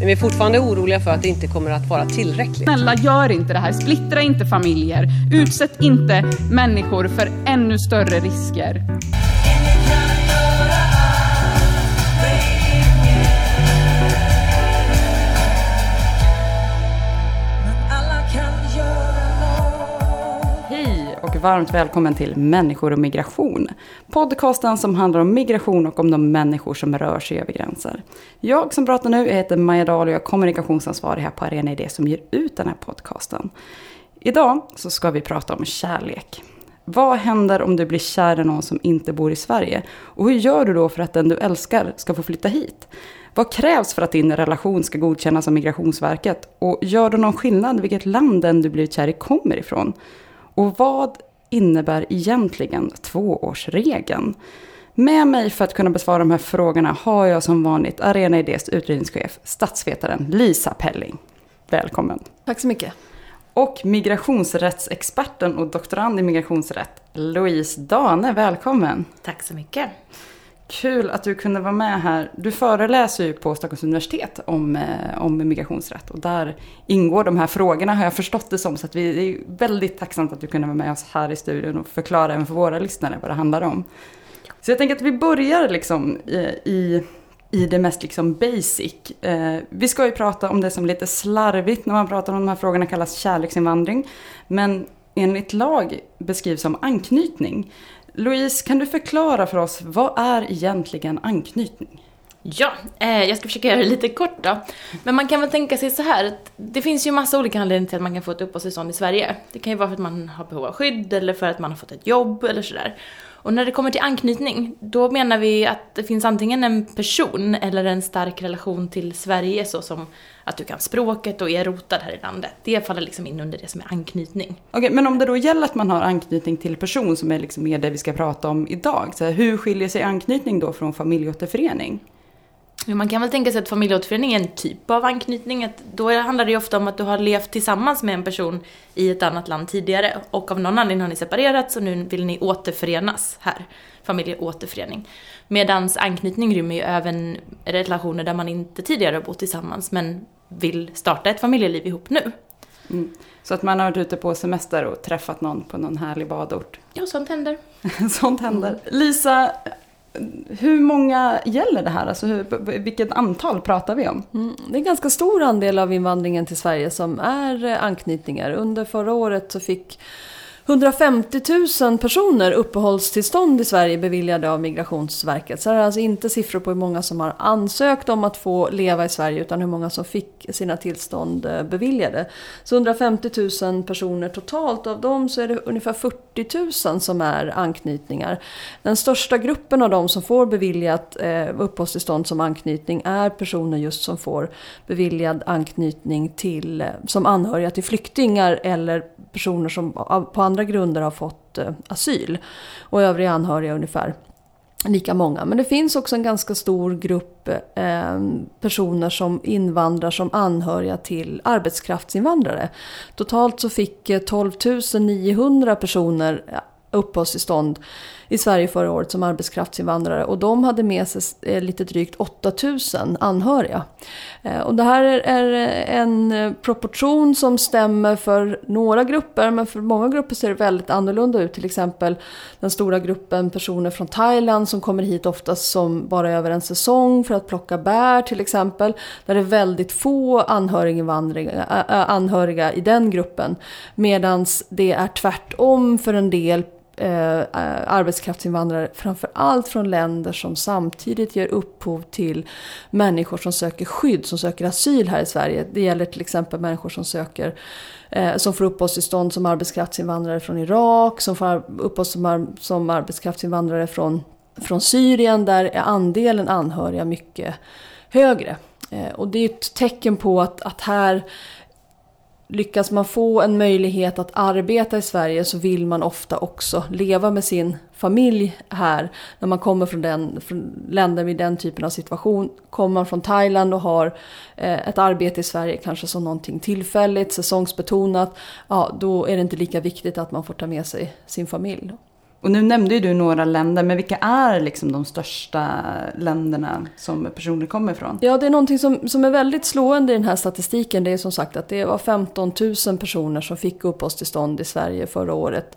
Men vi är fortfarande oroliga för att det inte kommer att vara tillräckligt. Snälla, gör inte det här. Splittra inte familjer. Utsätt inte människor för ännu större risker. Varmt välkommen till Människor och migration. Podcasten som handlar om migration och om de människor som rör sig över gränser. Jag som pratar nu heter Maja Dahl och jag är kommunikationsansvarig här på Arena Idé som ger ut den här podcasten. Idag så ska vi prata om kärlek. Vad händer om du blir kär i någon som inte bor i Sverige? Och hur gör du då för att den du älskar ska få flytta hit? Vad krävs för att din relation ska godkännas av Migrationsverket? Och gör det någon skillnad vilket land den du blivit kär i kommer ifrån? Och vad innebär egentligen tvåårsregeln? Med mig för att kunna besvara de här frågorna har jag som vanligt Arena Idés utredningschef, statsvetaren Lisa Pelling. Välkommen. Tack så mycket. Och migrationsrättsexperten och doktorand i migrationsrätt, Louise Dane. Välkommen. Tack så mycket. Kul att du kunde vara med här. Du föreläser ju på Stockholms universitet om, eh, om migrationsrätt och där ingår de här frågorna har jag förstått det som. Så att vi det är väldigt tacksamt att du kunde vara med oss här i studion och förklara även för våra lyssnare vad det handlar om. Så jag tänker att vi börjar liksom eh, i, i, det mest liksom basic. Eh, vi ska ju prata om det som lite slarvigt när man pratar om de här frågorna kallas kärleksinvandring. Men enligt lag beskrivs som anknytning. Louise, kan du förklara för oss, vad är egentligen anknytning? Ja, eh, jag ska försöka göra det lite kort då. Men man kan väl tänka sig så här, att det finns ju massa olika anledningar till att man kan få ett uppehållstillstånd i Sverige. Det kan ju vara för att man har behov av skydd eller för att man har fått ett jobb eller sådär. Och när det kommer till anknytning, då menar vi att det finns antingen en person eller en stark relation till Sverige så som att du kan språket och är rotad här i landet. Det faller liksom in under det som är anknytning. Okej, men om det då gäller att man har anknytning till person som är liksom mer det vi ska prata om idag. Så här, hur skiljer sig anknytning då från familjeåterförening? Man kan väl tänka sig att familjeåterförening är en typ av anknytning. Att då handlar det ju ofta om att du har levt tillsammans med en person i ett annat land tidigare och av någon anledning har ni separerats och nu vill ni återförenas här. Familjeåterförening. Medans anknytning rymmer ju även relationer där man inte tidigare har bott tillsammans men vill starta ett familjeliv ihop nu. Mm. Så att man har varit ute på semester och träffat någon på någon härlig badort. Ja, sånt händer. Sånt händer. Lisa, hur många gäller det här? Alltså hur, vilket antal pratar vi om? Mm, det är en ganska stor andel av invandringen till Sverige som är eh, anknytningar. Under förra året så fick 150 000 personer uppehållstillstånd i Sverige beviljade av Migrationsverket. Så det är alltså inte siffror på hur många som har ansökt om att få leva i Sverige utan hur många som fick sina tillstånd eh, beviljade. Så 150 000 personer totalt, av dem så är det ungefär 40 000 som är anknytningar. Den största gruppen av dem som får beviljat eh, uppehållstillstånd som anknytning är personer just som får beviljad anknytning till, eh, som anhöriga till flyktingar eller personer som på andra grunder har fått eh, asyl. Och övriga anhöriga ungefär lika många. Men det finns också en ganska stor grupp eh, personer som invandrar som anhöriga till arbetskraftsinvandrare. Totalt så fick eh, 12 900 personer eh, uppehållstillstånd i Sverige förra året som arbetskraftsinvandrare och de hade med sig eh, lite drygt 8000 anhöriga. Eh, och det här är en eh, proportion som stämmer för några grupper men för många grupper ser det väldigt annorlunda ut. Till exempel den stora gruppen personer från Thailand som kommer hit oftast som bara över en säsong för att plocka bär till exempel. Där det är väldigt få anhöriga i den gruppen. Medan det är tvärtom för en del Eh, eh, arbetskraftsinvandrare framför allt från länder som samtidigt ger upphov till människor som söker skydd, som söker asyl här i Sverige. Det gäller till exempel människor som söker eh, som får uppehållstillstånd som arbetskraftsinvandrare från Irak, som får uppehållstillstånd som arbetskraftsinvandrare från, från Syrien där är andelen anhöriga mycket högre. Eh, och det är ett tecken på att, att här lyckas man få en möjlighet att arbeta i Sverige så vill man ofta också leva med sin familj här. När man kommer från, den, från länder med den typen av situation. Kommer man från Thailand och har eh, ett arbete i Sverige kanske som någonting tillfälligt, säsongsbetonat. Ja, då är det inte lika viktigt att man får ta med sig sin familj. Och nu nämnde ju du några länder, men vilka är liksom de största länderna som personer kommer ifrån? Ja, det är någonting som, som är väldigt slående i den här statistiken. Det är som sagt att det var 15 000 personer som fick uppehållstillstånd i Sverige förra året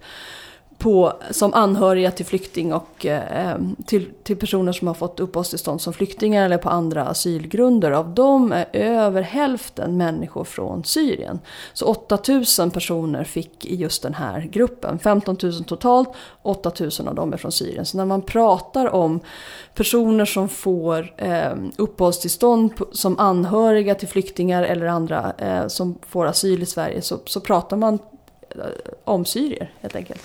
på, som anhöriga till flykting och eh, eh, till, till personer som har fått uppehållstillstånd som flyktingar eller på andra asylgrunder. Av dem är över hälften människor från Syrien. Så 8000 personer fick i just den här gruppen. 15 000 totalt, 8000 av dem är från Syrien. Så när man pratar om personer som får eh, uppehållstillstånd som anhöriga till flyktingar eller andra eh, som får asyl i Sverige så, så pratar man eh, om syrier helt enkelt.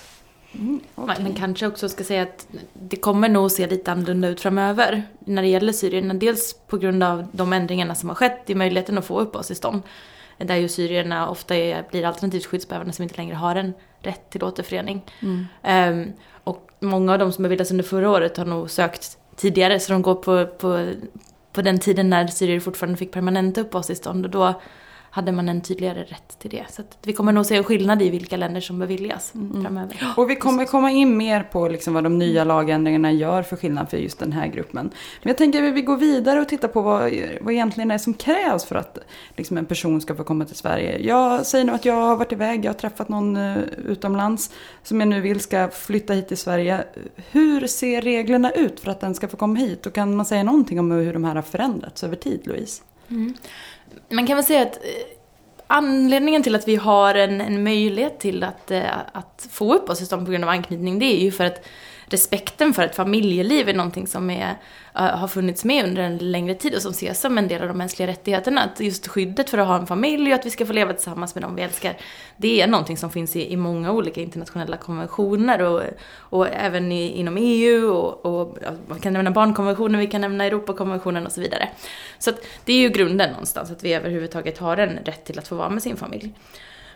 Mm, okay. Man kanske också ska säga att det kommer nog se lite annorlunda ut framöver när det gäller syrierna. Dels på grund av de ändringarna som har skett i möjligheten att få uppehållstillstånd. Där ju syrierna ofta är, blir alternativt skyddsbehövande som inte längre har en rätt till återförening. Mm. Um, och många av de som beviljades under förra året har nog sökt tidigare så de går på, på, på den tiden när syrier fortfarande fick permanenta uppehållstillstånd. Och då hade man en tydligare rätt till det. Så vi kommer nog se en skillnad i vilka länder som beviljas mm. framöver. Och vi kommer komma in mer på liksom vad de nya lagändringarna gör för skillnad för just den här gruppen. Men jag tänker att vi går vidare och tittar på vad, vad egentligen är som krävs för att liksom en person ska få komma till Sverige. Jag säger nu att jag har varit iväg, jag har träffat någon uh, utomlands som jag nu vill ska flytta hit till Sverige. Hur ser reglerna ut för att den ska få komma hit? Och kan man säga någonting om hur de här har förändrats över tid, Louise? Mm. Man kan väl säga att eh, anledningen till att vi har en, en möjlighet till att, eh, att få uppehållstillstånd på grund av anknytning, det är ju för att respekten för ett familjeliv är någonting som är, eh, har funnits med under en längre tid och som ses som en del av de mänskliga rättigheterna. Att just skyddet för att ha en familj och att vi ska få leva tillsammans med dem vi älskar, det är någonting som finns i, i många olika internationella konventioner och, och även i, inom EU och, och man kan nämna barnkonventionen, vi kan nämna Europakonventionen och så vidare. Så att det är ju grunden någonstans, att vi överhuvudtaget har en rätt till att få vara med sin familj.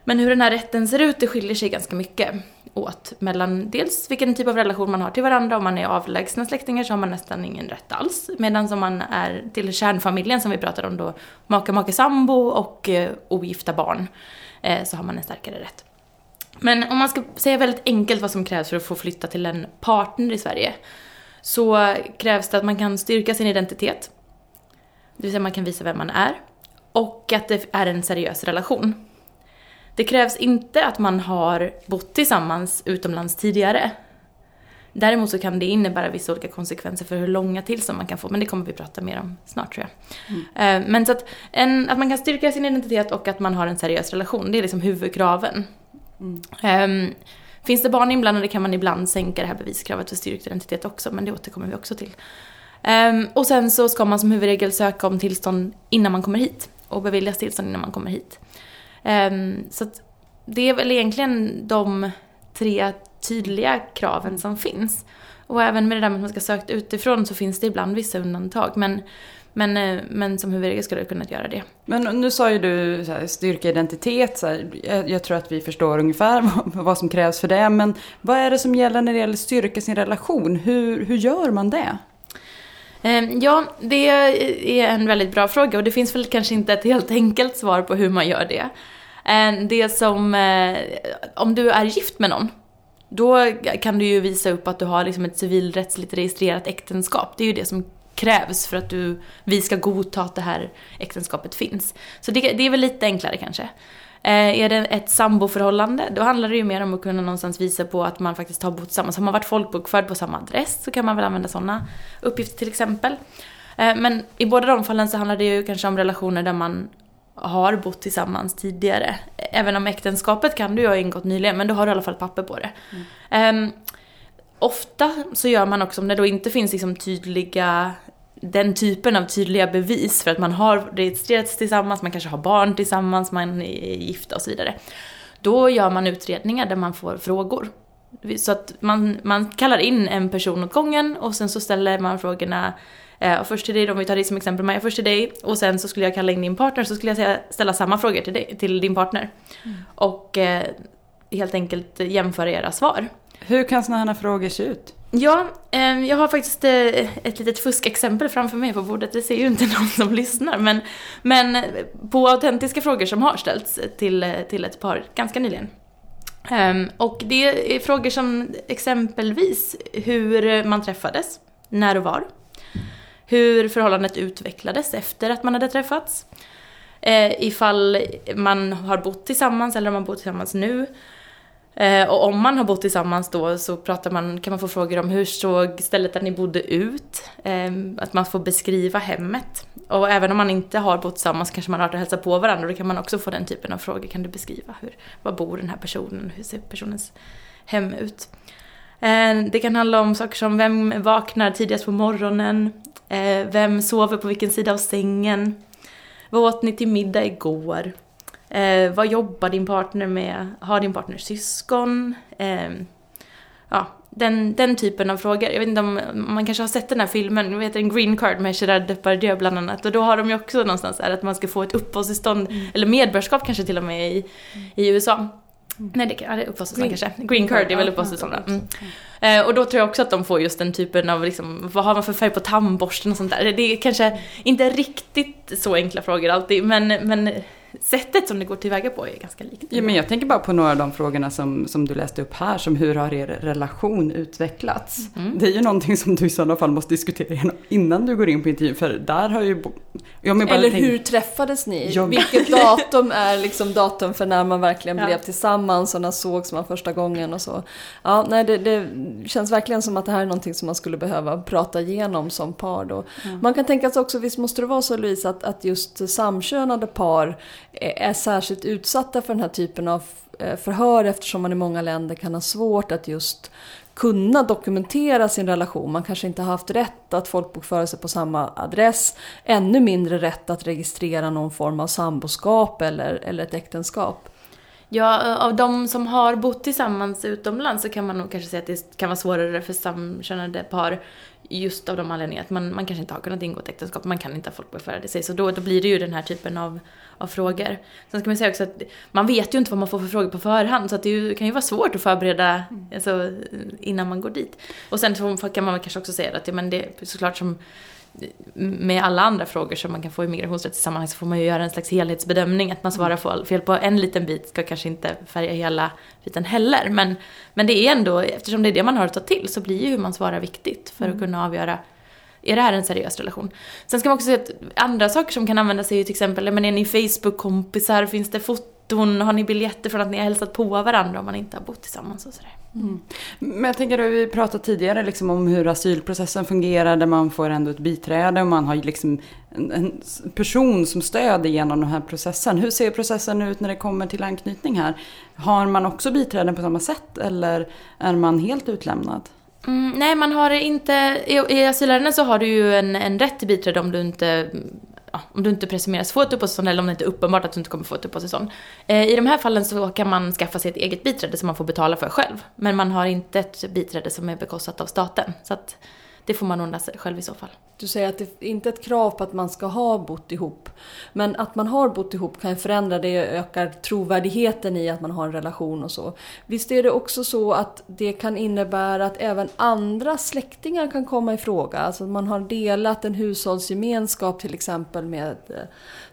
Men hur den här rätten ser ut, det skiljer sig ganska mycket åt mellan dels vilken typ av relation man har till varandra. Om man är avlägsna släktingar så har man nästan ingen rätt alls. Medan om man är till kärnfamiljen som vi pratade om då, maka, make, sambo och eh, ogifta barn, eh, så har man en starkare rätt. Men om man ska säga väldigt enkelt vad som krävs för att få flytta till en partner i Sverige, så krävs det att man kan styrka sin identitet. Det vill säga man kan visa vem man är. Och att det är en seriös relation. Det krävs inte att man har bott tillsammans utomlands tidigare. Däremot så kan det innebära vissa olika konsekvenser för hur långa tillstånd man kan få, men det kommer vi prata mer om snart tror jag. Mm. Eh, men så att, en, att man kan styrka sin identitet och att man har en seriös relation, det är liksom huvudkraven. Mm. Um, finns det barn inblandade kan man ibland sänka det här beviskravet för styrkt identitet också, men det återkommer vi också till. Um, och sen så ska man som huvudregel söka om tillstånd innan man kommer hit och beviljas tillstånd innan man kommer hit. Um, så det är väl egentligen de tre tydliga kraven som finns. Och även med det där med att man ska sökt utifrån så finns det ibland vissa undantag. Men, men, eh, men som huvudregel ska du kunna göra det. Men nu sa ju du så här, styrka identitet. Så här, jag, jag, tror att vi förstår ungefär vad, vad, som krävs för det. Men vad är det som gäller när det gäller styrka sin relation? Hur, hur gör man det? Ehm, ja, det är en väldigt bra fråga och det finns väl kanske inte ett helt enkelt svar på hur man gör det. Eh, det som, eh, om du är gift med någon, då kan du ju visa upp att du har liksom ett civilrättsligt registrerat äktenskap. Det är ju det som krävs för att du, vi ska godta att det här äktenskapet finns. Så det, det är väl lite enklare kanske. Eh, är det ett samboförhållande, då handlar det ju mer om att kunna någonstans visa på att man faktiskt har bott tillsammans. Har man varit folkbokförd på samma adress så kan man väl använda sådana uppgifter till exempel. Eh, men i båda de fallen så handlar det ju kanske om relationer där man har bott tillsammans tidigare. Även om äktenskapet kan du ju ha ingått nyligen, men då har du i alla fall papper på det. Mm. Um, ofta så gör man också, om det då inte finns liksom tydliga den typen av tydliga bevis för att man har registrerats tillsammans, man kanske har barn tillsammans, man är gifta och så vidare. Då gör man utredningar där man får frågor. Så att man, man kallar in en person åt gången och sen så ställer man frågorna Eh, och först till dig, om vi tar dig som exempel Maja, först till dig och sen så skulle jag kalla in din partner så skulle jag säga, ställa samma frågor till, dig, till din partner. Och eh, helt enkelt jämföra era svar. Hur kan sådana här frågor se ut? Ja, eh, jag har faktiskt eh, ett litet fuskexempel framför mig på bordet. Det ser ju inte någon som lyssnar. Men, men på autentiska frågor som har ställts till, eh, till ett par ganska nyligen. Ehm, och det är frågor som exempelvis hur man träffades, när och var. Hur förhållandet utvecklades efter att man hade träffats. Eh, ifall man har bott tillsammans eller om man bor tillsammans nu. Eh, och om man har bott tillsammans då så pratar man, kan man få frågor om hur såg stället där ni bodde ut? Eh, att man får beskriva hemmet. Och även om man inte har bott tillsammans kanske man har varit och hälsat på varandra. Då kan man också få den typen av frågor. Kan du beskriva hur, var bor den här personen? Hur ser personens hem ut? Eh, det kan handla om saker som vem vaknar tidigast på morgonen? Eh, vem sover på vilken sida av sängen? Vad åt ni till middag igår? Eh, vad jobbar din partner med? Har din partner syskon? Eh, ja, den, den typen av frågor. Jag vet inte om man kanske har sett den här filmen, heter den, Green Card med Gerard Depardieu bland annat. Och då har de ju också någonstans här att man ska få ett uppehållstillstånd, eller medborgarskap kanske till och med i, i USA. Nej, det, är uppehållstillstånd kanske. Green Card är väl uppehållstillstånd då. mm. Eh, Och då tror jag också att de får just den typen av, liksom, vad har man för färg på tandborsten och sånt där. Det är kanske inte riktigt så enkla frågor alltid, men, men sättet som det går tillväga på är ganska likt. Ja, men jag tänker bara på några av de frågorna som, som du läste upp här, som hur har er relation utvecklats? Mm. Det är ju någonting som du i sådana fall måste diskutera innan du går in på intervjun, för där har ju... Ja, men bara Eller tänk- hur träffades ni? Ja. Vilket datum är liksom datum för när man verkligen Ja. blev tillsammans och när sågs man första gången och så. Ja, nej, det, det känns verkligen som att det här är någonting som man skulle behöva prata igenom som par då. Man kan tänka sig också, visst måste det vara så Louise, att, att just samkönade par Eh, är, särskilt utsatta för den här typen av eh, förhör eftersom man i många länder kan ha svårt att just kunna dokumentera sin relation. Man kanske inte har haft rätt att folkbokföra sig på samma adress. Ännu mindre rätt att registrera någon form av samboskap eller, eller ett äktenskap. Ja, eh, av de som har bott tillsammans utomlands så kan man nog kanske säga att det kan vara svårare för samkönade par just av de anledningarna att man, man kanske inte har kunnat ingå ett äktenskap, man kan inte ha folkbokföra sig. Så då, då blir det ju den här typen av, av frågor. Sen ska man säga också att man vet ju inte vad man får för frågor på förhand så att det ju, kan ju vara svårt att förbereda alltså, innan man går dit. Och sen kan man kanske också säga att ja, men det är såklart som med alla andra frågor som man kan få i migrationsrättsligt sammanhang så får man ju göra en slags helhetsbedömning. Att man svarar fel på en liten bit ska kanske inte färga hela biten heller. Men, men det är ändå, eftersom det är det man har att ta till, så blir ju hur man svarar viktigt för att kunna avgöra är det här en seriös relation? Sen ska man också säga att andra saker som kan användas är ju till exempel, men är ni Facebook-kompisar? Finns det foton? Har ni biljetter från att ni har hälsat på varandra om man inte har bott tillsammans och sådär? Mm. Men jag tänker att vi pratade tidigare liksom om hur asylprocessen fungerar där man får ändå ett biträde och man har liksom en, en person som stöd genom den här processen. Hur ser processen ut när det kommer till anknytning här? Har man också biträden på samma sätt eller är man helt utlämnad? Mm, nej, man har inte... I, i asylärenden så har du ju en, en rätt till biträde om du inte ja, om du inte presumeras få ett uppehållstillstånd eller om det inte är uppenbart att du inte kommer få ett uppehållstillstånd. Eh, I de här fallen så kan man skaffa sig ett eget biträde som man får betala för själv. Men man har inte ett biträde som är bekostat av staten. Så att det får man ordna sig själv i så fall. Du säger att det inte är ett krav på att man ska ha bott ihop. Men att man har bott ihop kan ju förändra det och ökar trovärdigheten i att man har en relation och så. Visst är det också så att det kan innebära att även andra släktingar kan komma i fråga. Alltså att man har delat en hushållsgemenskap till exempel med, eh,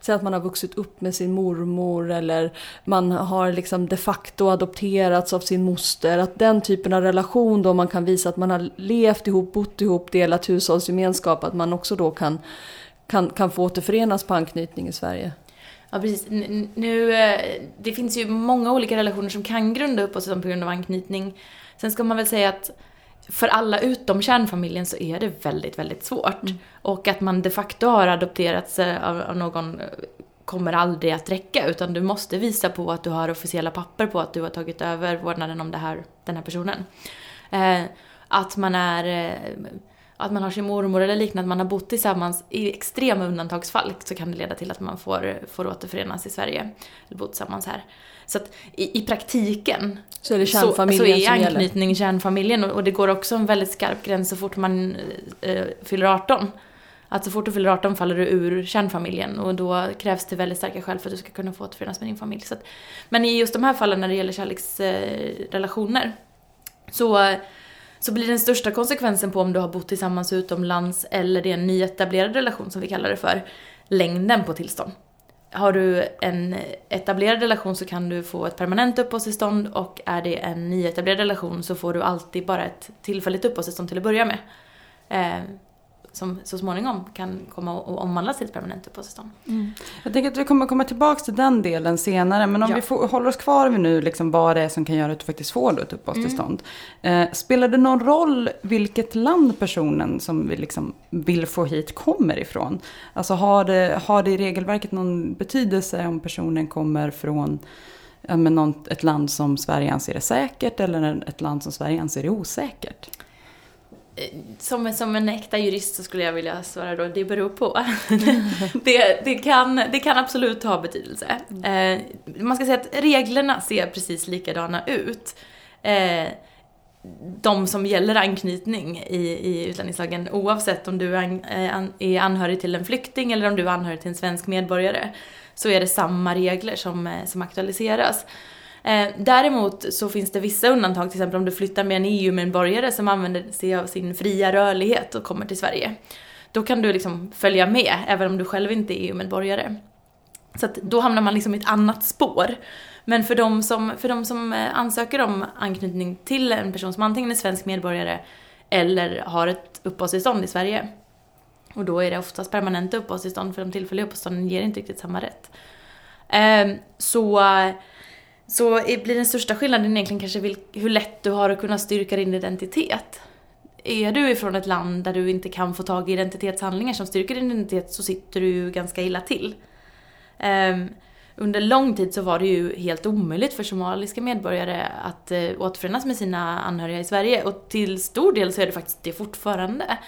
säg att man har vuxit upp med sin mormor eller man har liksom de facto adopterats av sin moster. Att den typen av relation då man kan visa att man har levt ihop, bott ihop, delat hushållsgemenskap, att man också då kan, kan, kan få återförenas på anknytning i Sverige. Ja, precis. Nu, eh, det finns ju många olika relationer som kan grunda uppehållstillstånd på grund av anknytning. Sen ska man väl säga att för alla utom kärnfamiljen så är det väldigt, väldigt svårt. Och att man de facto har adopterats av, av någon eh, kommer aldrig att räcka utan du måste visa på att du har officiella papper på att du har tagit över vårdnaden om det här, den här personen. Eh, att man är eh, att man har sin mormor eller liknande, att man har bott tillsammans i extrema undantagsfall så kan det leda till att man får, får återförenas i Sverige, eller bo tillsammans här. Så att i, i praktiken Så är det så, så kärnfamiljen är anknytning kärnfamiljen och, och det går också en väldigt skarp gräns så fort man eh, fyller 18. Att så fort du fyller 18 faller du ur kärnfamiljen och då krävs det väldigt starka skäl för att du ska kunna få återförenas med din familj. Så att, men i just de här fallen när det gäller kärleksrelationer så, så blir den största konsekvensen på om du har bott tillsammans utomlands eller det är en nyetablerad relation som vi kallar det för, längden på tillstånd. Har du en etablerad relation så kan du få ett permanent uppehållstillstånd och är det en nyetablerad relation så får du alltid bara ett tillfälligt uppehållstillstånd till att börja med. Eh, Eh, som så småningom kan komma och omvandlas till ett permanent uppehållstillstånd. Mm. Jag tänker att vi kommer komma tillbaka till den delen senare. Men om Ja. vi får, håller oss kvar vid nu liksom vad det är som kan göra att du faktiskt får då ett uppehållstillstånd. Eh, spelar det någon roll vilket land personen som vi liksom vill få hit kommer ifrån? Alltså har det, har det i regelverket någon betydelse om personen kommer från men någon, ett land som Sverige anser är säkert eller ett land som Sverige anser är osäkert? Eh, Som, som en äkta jurist så skulle jag vilja svara då, det beror på. det, det, kan, det kan absolut ha betydelse. Eh, man ska säga att reglerna ser precis likadana ut. Eh, de som gäller anknytning i, i utlänningslagen oavsett om du är, an, eh, an, är anhörig till en flykting eller om du är anhörig till en svensk medborgare så är det samma regler som, eh, som aktualiseras. Eh, däremot så finns det vissa undantag, till exempel om du flyttar med en EU-medborgare som använder sig av sin fria rörlighet och kommer till Sverige. Då kan du liksom följa med, även om du själv inte är EU-medborgare. Så att då hamnar man liksom i ett annat spår. Men för de, som, för de som eh, ansöker om anknytning till en person som antingen är svensk medborgare eller har ett uppehållstillstånd i Sverige, och då är det oftast permanenta uppehållstillstånd för de tillfälliga uppehållstillstånden ger inte riktigt samma rätt. Eh, så så blir den största skillnaden egentligen kanske vil- hur lätt du har att kunna styrka din identitet. Är du ifrån ett land där du inte kan få tag i identitetshandlingar som styrker din identitet så sitter du ju ganska illa till. Um, under lång tid så var det ju helt omöjligt för somaliska medborgare att uh, återförenas med sina anhöriga i Sverige och till stor del så är det faktiskt det fortfarande.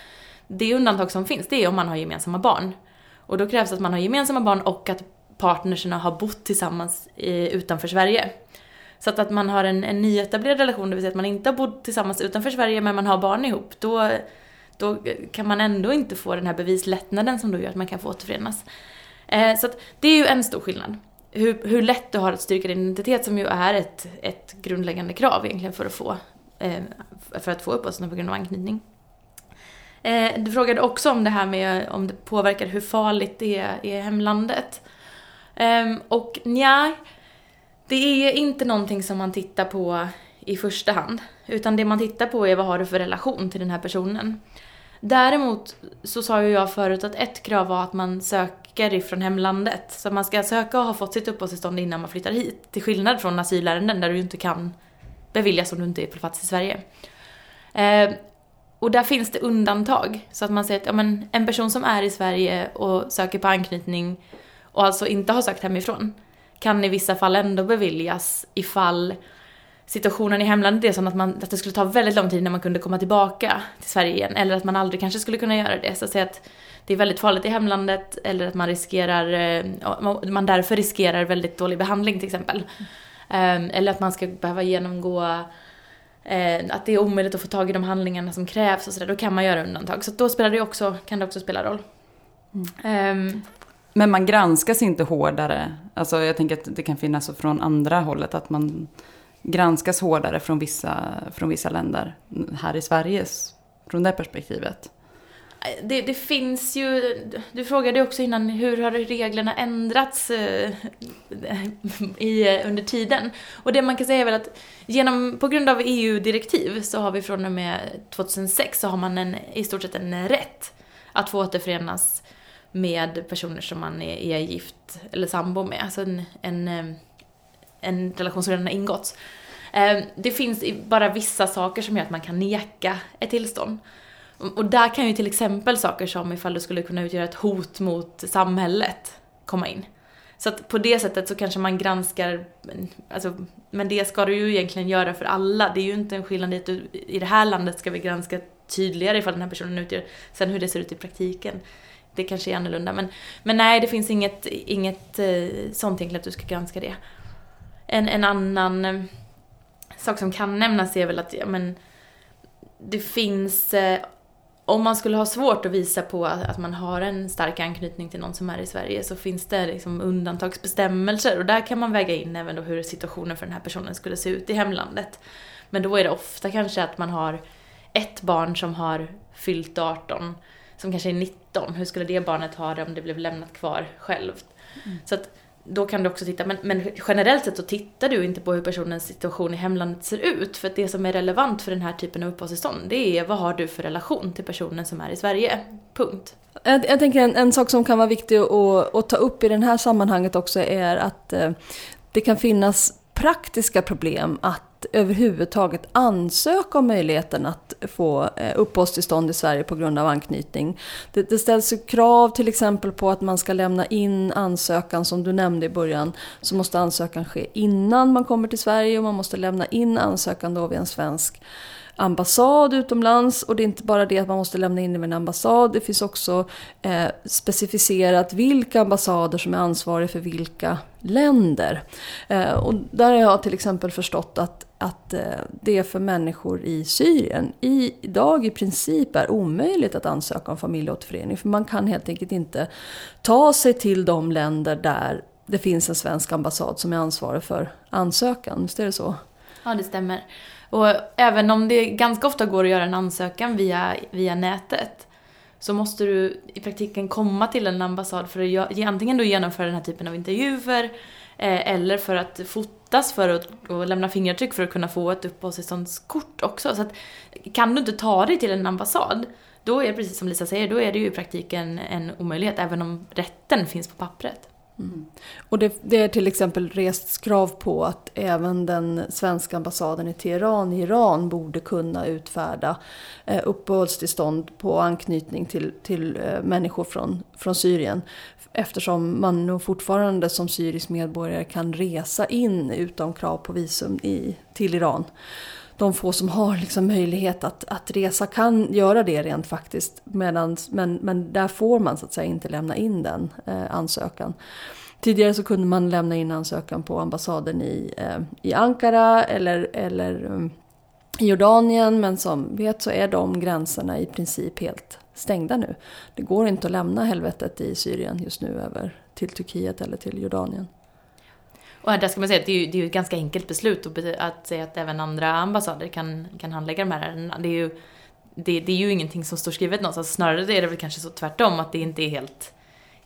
Det undantag som finns det är om man har gemensamma barn. Och då krävs att man har gemensamma barn och att partnerserna har bott tillsammans i, utanför Sverige. Så att, att man har en, en nyetablerad relation, det vill säga att man inte har bott tillsammans utanför Sverige men man har barn ihop, då, då kan man ändå inte få den här bevislättnaden som då gör att man kan få återförenas. Eh, så att det är ju en stor skillnad. Hur, hur lätt du har att styrka din identitet som ju är ett, ett grundläggande krav egentligen för att få, eh, för att få uppehållstillstånd på grund av anknytning. Eh, du frågade också om det här med om det påverkar hur farligt det är i hemlandet. Um, och nja, det är inte någonting som man tittar på i första hand. Utan det man tittar på är vad har du för relation till den här personen. Däremot så sa ju jag förut att ett krav var att man söker ifrån hemlandet. Så man ska söka och ha fått sitt uppehållstillstånd innan man flyttar hit. Till skillnad från asylärenden där du inte kan beviljas om du inte är på plats i Sverige. Eh, och där finns det undantag. Så att man säger att ja, men en person som är i Sverige och söker på anknytning och alltså inte har sökt hemifrån kan i vissa fall ändå beviljas ifall situationen i hemlandet är sån att, man, att det skulle ta väldigt lång tid innan man kunde komma tillbaka till Sverige igen eller att man aldrig kanske skulle kunna göra det. Så att säga att det är väldigt farligt i hemlandet eller att man riskerar, eh, man därför riskerar väldigt dålig behandling till exempel. Eh, Eller att man ska behöva genomgå eh, att det är omöjligt att få tag i de handlingarna som krävs och sådär, då kan man göra undantag. Så då spelar det också, kan det också spela roll. Ehm, men man granskas inte hårdare. Alltså jag tänker att det kan finnas från andra hållet att man granskas hårdare från vissa, från vissa länder här i Sverige, från det perspektivet. Äh, det, det finns ju, du frågade också innan, hur har reglerna ändrats eh, i, under tiden? Och det man kan säga är väl att genom, på grund av EU-direktiv så har vi från och med 2006 så har man en, i stort sett en rätt att få återförenas med personer som man är, är gift eller sambo med. Alltså en, en, en relation som redan har ingåtts. Det finns bara vissa saker som gör att man kan neka ett tillstånd. Och där kan ju till exempel saker som ifall du skulle kunna utgöra ett hot mot samhället komma in. Så att på det sättet så kanske man granskar, alltså, men det ska du ju egentligen göra för alla. Det är ju inte en skillnad i att du, i det här landet ska vi granska tydligare ifall den här personen utgör, sen hur det ser ut i praktiken. Det kanske är annorlunda men, men nej det finns inget, inget eh, sånt egentligen att du ska granska det. En, en annan eh, sak som kan nämnas är väl att, ja men, det finns, eh, om man skulle ha svårt att visa på att, att man har en stark anknytning till någon som är i Sverige så finns det liksom undantagsbestämmelser och där kan man väga in även då hur situationen för den här personen skulle se ut i hemlandet. Men då är det ofta kanske att man har ett barn som har fyllt 18, som kanske är 19. Hur skulle det barnet ha det om det blev lämnat kvar självt? Mm. Så att då kan du också titta, men, men, generellt sett så tittar du inte på hur personens situation i hemlandet ser ut. För att det som är relevant för den här typen av uppehållstillstånd, det är vad har du för relation till personen som är i Sverige. Punkt. Jag, jag tänker en, en, sak som kan vara viktig att, att ta upp i det här sammanhanget också är att eh, det kan finnas praktiska problem att överhuvudtaget ansöka om möjligheten att få eh, uppehållstillstånd i Sverige på grund av anknytning. Det, det ställs krav till exempel på att man ska lämna in ansökan som du nämnde i början. Så måste ansökan ske innan man kommer till Sverige och man måste lämna in ansökan då vid en svensk ambassad utomlands. Och det är inte bara det att man måste lämna in det vid en ambassad. Det finns också eh, specificerat vilka ambassader som är ansvariga för vilka länder. Eh, och där har jag till exempel förstått att att eh, det för människor i Syrien idag i princip är omöjligt att ansöka om familjeåterförening. För man kan helt enkelt inte ta sig till de länder där det finns en svensk ambassad som är ansvarig för ansökan. Visst är det så? Ja, det stämmer. Och även om det ganska ofta går att göra en ansökan via, via nätet så måste du i praktiken komma till en ambassad för att antingen då genomföra den här typen av intervjuer eh, eller för att fota fotas för att och lämna fingeravtryck för att kunna få ett uppehållstillståndskort också. Så att, kan du inte ta dig till en ambassad då är det precis som Lisa säger, då är det ju i praktiken en omöjlighet även om rätten finns på pappret. Mm. Och det, det, är till exempel rests krav på att även den svenska ambassaden i Teheran i Iran borde kunna utfärda eh, uppehållstillstånd på anknytning till, till eh, människor från, från Syrien. Eftersom man nog fortfarande som syrisk medborgare kan resa in utan krav på visum i, till Iran de få som har liksom möjlighet att, att resa kan göra det rent faktiskt. Medans, men, men där får man så att säga inte lämna in den eh, ansökan. Tidigare så kunde man lämna in ansökan på ambassaden i, eh, i Ankara eller, eller mm, i Jordanien. Men som vet så är de gränserna i princip helt stängda nu. Det går inte att lämna helvetet i Syrien just nu över till Turkiet eller till Jordanien. Och där ska man säga att det är ju, det är ju ett ganska enkelt beslut att, att säga att även andra ambassader kan, kan handlägga de här ärendena. Det är ju, det, det, är ju ingenting som står skrivet någonstans. Snarare är det väl kanske så tvärtom, att det inte är helt,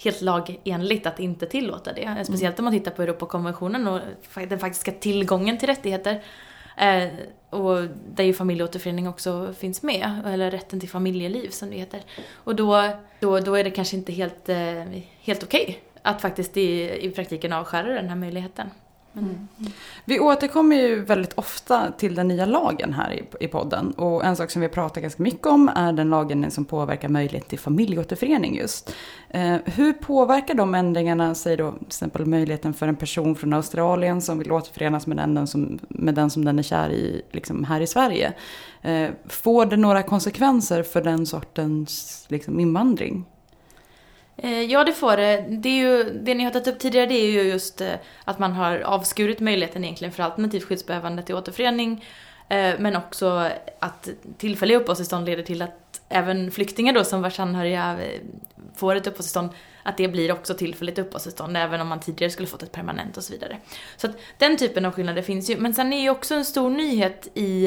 helt lagenligt att inte tillåta det. Mm. Speciellt om man tittar på Europakonventionen och den faktiska tillgången till rättigheter. Eh, och där ju familjeåterförening också finns med, eller rätten till familjeliv som det heter. Och då, då, då är det kanske inte helt, eh, helt okej okay att faktiskt i, i praktiken avskära den här möjligheten. Mm. Vi återkommer ju väldigt ofta till den nya lagen här i, i podden. Och en sak som vi pratar ganska mycket om är den lagen som påverkar möjlighet till familjeåterförening just. Eh, hur påverkar de ändringarna, säg då till exempel möjligheten för en person från Australien som vill återförenas med den som, med den, som den är kär i liksom här i Sverige? Eh, får det några konsekvenser för den sortens liksom, invandring? Eh, ja, det får det. Det, är ju, det ni har tagit upp tidigare det är ju just eh, att man har avskurit möjligheten egentligen för alternativt skyddsbehövande till återförening. Eh, men också att tillfälliga uppehållstillstånd leder till att även flyktingar då som vars anhöriga får ett uppehållstillstånd, att det blir också tillfälligt uppehållstillstånd även om man tidigare skulle fått ett permanent och så vidare. Så att den typen av skillnader finns ju. Men sen är ju också en stor nyhet i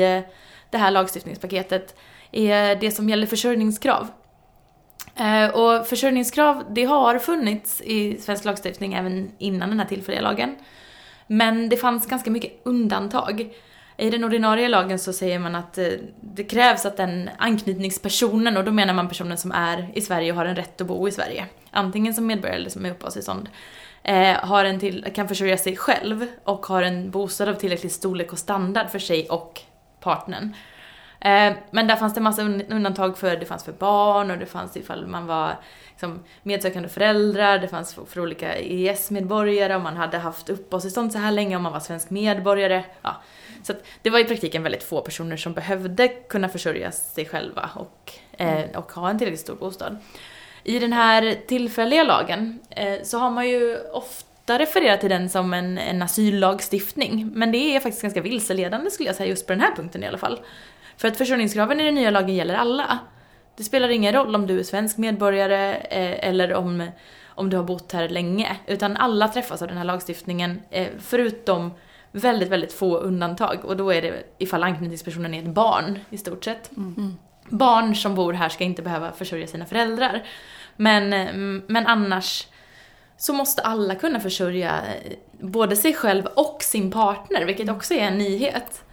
det här lagstiftningspaketet är det som gäller försörjningskrav. Eh, och försörjningskrav, det har funnits i svensk lagstiftning även innan den här tillfälliga lagen. Men det fanns ganska mycket undantag. I den ordinarie lagen så säger man att eh, det krävs att den anknytningspersonen, och då menar man personen som är i Sverige och har en rätt att bo i Sverige, antingen som medborgare eller som är uppehållstillstånd, eh, har en till, kan försörja sig själv och har en bostad av tillräcklig storlek och standard för sig och partnern. Eh, men där fanns det massa undantag för, det fanns för barn och det fanns ifall man var liksom, medsökande föräldrar, det fanns för, olika EES-medborgare, om man hade haft uppehållstillstånd så här länge, om man var svensk medborgare. Ja. Så det var i praktiken väldigt få personer som behövde kunna försörja sig själva och, eh, mm. och ha en tillräckligt stor bostad. I den här tillfälliga lagen eh, så har man ju ofta refererat till den som en, en asyllagstiftning, men det är faktiskt ganska vilseledande skulle jag säga just på den här punkten i alla fall. För att försörjningskraven i den nya lagen gäller alla. Det spelar ingen roll om du är svensk medborgare eh, eller om, om du har bott här länge. Utan alla träffas av den här lagstiftningen, eh, förutom väldigt, väldigt få undantag. Och då är det ifall anknytningspersonen är ett barn, i stort sett. Barn som bor här ska inte behöva försörja sina föräldrar. Men, eh, men annars så måste alla kunna försörja eh, både sig själv och sin partner, vilket också är en nyhet.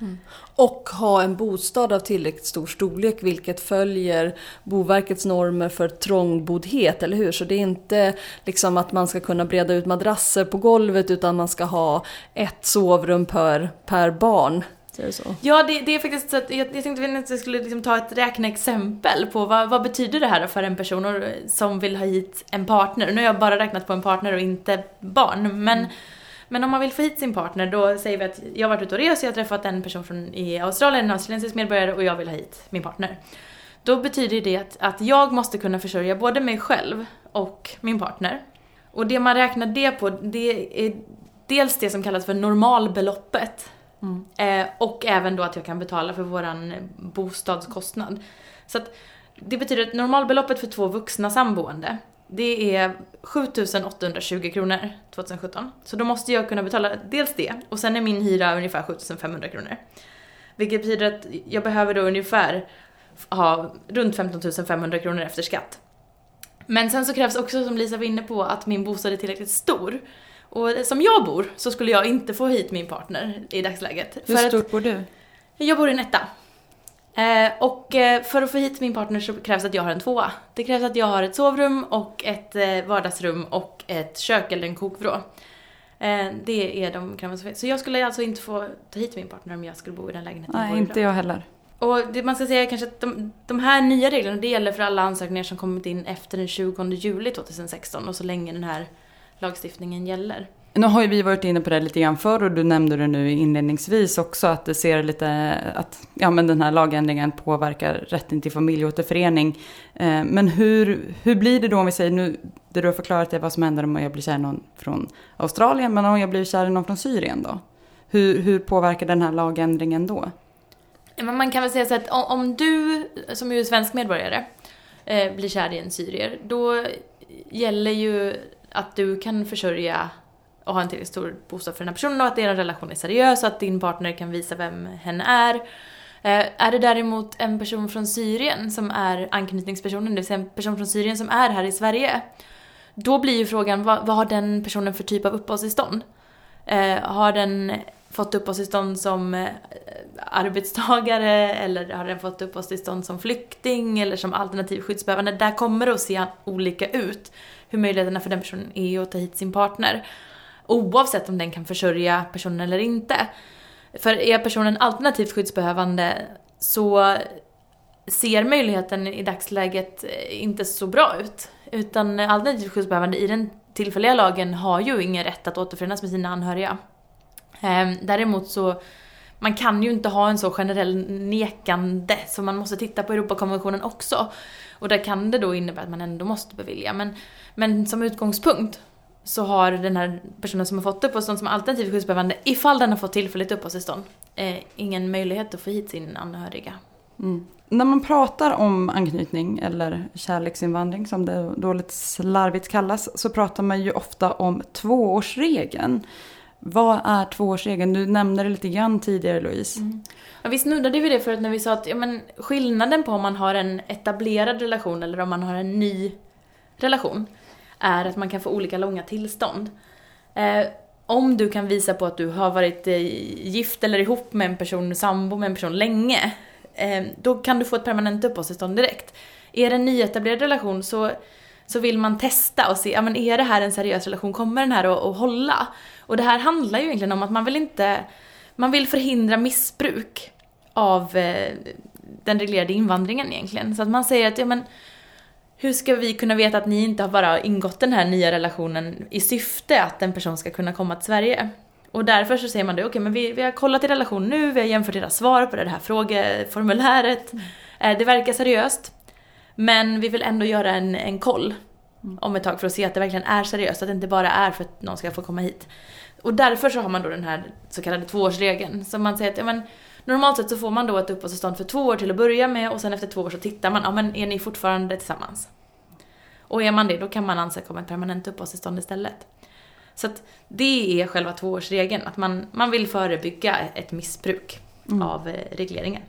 Och ha en bostad av tillräckligt stor storlek vilket följer Boverkets normer för trångboddhet, eller hur? Så det är inte liksom att man ska kunna breda ut madrasser på golvet utan man ska ha ett sovrum per, per barn. Är det så? Ja, det, det är faktiskt så att jag, jag tänkte att jag skulle liksom ta ett räkneexempel på vad, vad betyder det här för en person och- som vill ha hit en partner. Nu har jag bara räknat på en partner och inte barn, men Men om man vill få hit sin partner då säger vi att jag har varit ute och rest, jag har träffat en person från i Australien, en australiensisk medborgare och jag vill ha hit min partner. Då betyder det att, att jag måste kunna försörja både mig själv och min partner. Och det man räknar det på, det är dels det som kallas för normalbeloppet. Mm. Eh, och även då att jag kan betala för våran bostadskostnad. Så att det betyder att normalbeloppet för två vuxna samboende, det är 7820 kronor 2017. Så då måste jag kunna betala dels det, och sen är min hyra ungefär 7500 kronor. Vilket betyder att jag behöver då ungefär ha runt 15 500 kronor efter skatt. Men sen så krävs också, som Lisa var inne på, att min bostad är tillräckligt stor. Och som jag bor så skulle jag inte få hit min partner i dagsläget. Hur För att- stort bor du? jag bor i en etta. Eh, och eh, för att få hit min partner så krävs att jag har en tvåa. Det krävs att jag har ett sovrum och ett eh, vardagsrum och ett kök eller en kokvrå. Eh, det är de kraven som finns. Så jag skulle alltså inte få ta hit min partner om jag skulle bo i den lägenheten Nej, inte jag heller. Och det man ska säga kanske att de, de här nya reglerna, det gäller för alla ansökningar som kommit in efter den 20 juli 2016 och så länge den här lagstiftningen gäller. Nu har ju vi varit inne på det lite grann förr och du nämnde det nu inledningsvis också att det ser lite att ja, men den här lagändringen påverkar rätten till familjeåterförening. Eh, men hur, hur blir det då om vi säger nu, det du har förklarat är vad som händer om jag blir kär i någon från Australien, men om jag blir kär i någon från Syrien då? Hur, hur påverkar den här lagändringen då? Men man kan väl säga så att om, du, som är svensk medborgare, eh, blir kär i en syrier, då gäller ju att du kan försörja och ha en tillräckligt stor bostad för den här personen och att er relation är seriös och att din partner kan visa vem hen är. Eh, är det däremot en person från Syrien som är anknytningspersonen, det vill säga en person från Syrien som är här i Sverige, då blir ju frågan vad, vad har den personen för typ av uppehållstillstånd? Eh, har den fått uppehållstillstånd som eh, arbetstagare eller har den fått uppehållstillstånd som flykting eller som alternativ skyddsbehövande. Där kommer det att se olika ut hur möjligheterna för den personen är att ta hit sin partner. Oavsett om den kan försörja personen eller inte. För är personen alternativt skyddsbehövande så ser möjligheten i dagsläget eh, inte så bra ut. Utan alternativt skyddsbehövande i den tillfälliga lagen har ju ingen rätt att återförenas med sina anhöriga. Ehm, däremot så, man kan ju inte ha en så generell nekande, så man måste titta på Europakonventionen också. Och där kan det då innebära att man ändå måste bevilja. Men, men som utgångspunkt så har den här personen som har fått uppehållstillstånd som alternativt skyddsbehövande, ifall den har fått tillfälligt uppehållstillstånd, eh, ingen möjlighet att få hit sin anhöriga. Mm. När man pratar om anknytning eller kärleksinvandring som det då lite slarvigt kallas så pratar man ju ofta om tvåårsregeln. Vad är tvåårsregeln? Du nämnde det lite grann tidigare Louise. Mm. Ja, vi snuddade vid det förut när vi sa att ja, men, skillnaden på om man har en etablerad relation eller om man har en ny relation är att man kan få olika långa tillstånd. Eh, om du kan visa på att du har varit eh, gift eller ihop med en person, sambo med en person länge, eh, då kan du få ett permanent uppehållstillstånd direkt. Är det en nyetablerad relation så, så vill man testa och se, ja men är det här en seriös relation, kommer den här att, att hålla? Och det här handlar ju egentligen om att man vill inte, man vill förhindra missbruk av eh, den reglerade invandringen egentligen. Så att man säger att, ja men hur ska vi kunna veta att ni inte har bara ingått den här nya relationen i syfte att en person ska kunna komma till Sverige? Och därför så säger man det, okej men vi, vi har kollat er relation nu, vi har jämfört era svar på det här frågeformuläret. Eh, Det verkar seriöst. Men vi vill ändå göra en, en koll Mm. om ett tag för att se att det verkligen är seriöst, att det inte bara är för att någon ska få komma hit. Och därför så har man då den här så kallade tvåårsregeln. Så man säger att ja, men, Normalt sett så får man då ett uppehållstillstånd för två år till att börja med och sen efter två år så tittar man, ja men är ni fortfarande tillsammans? Och är man det, då kan man ansöka om ett permanent uppehållstillstånd istället. Så att det är själva tvåårsregeln, att man, man vill förebygga ett missbruk av eh, regleringen.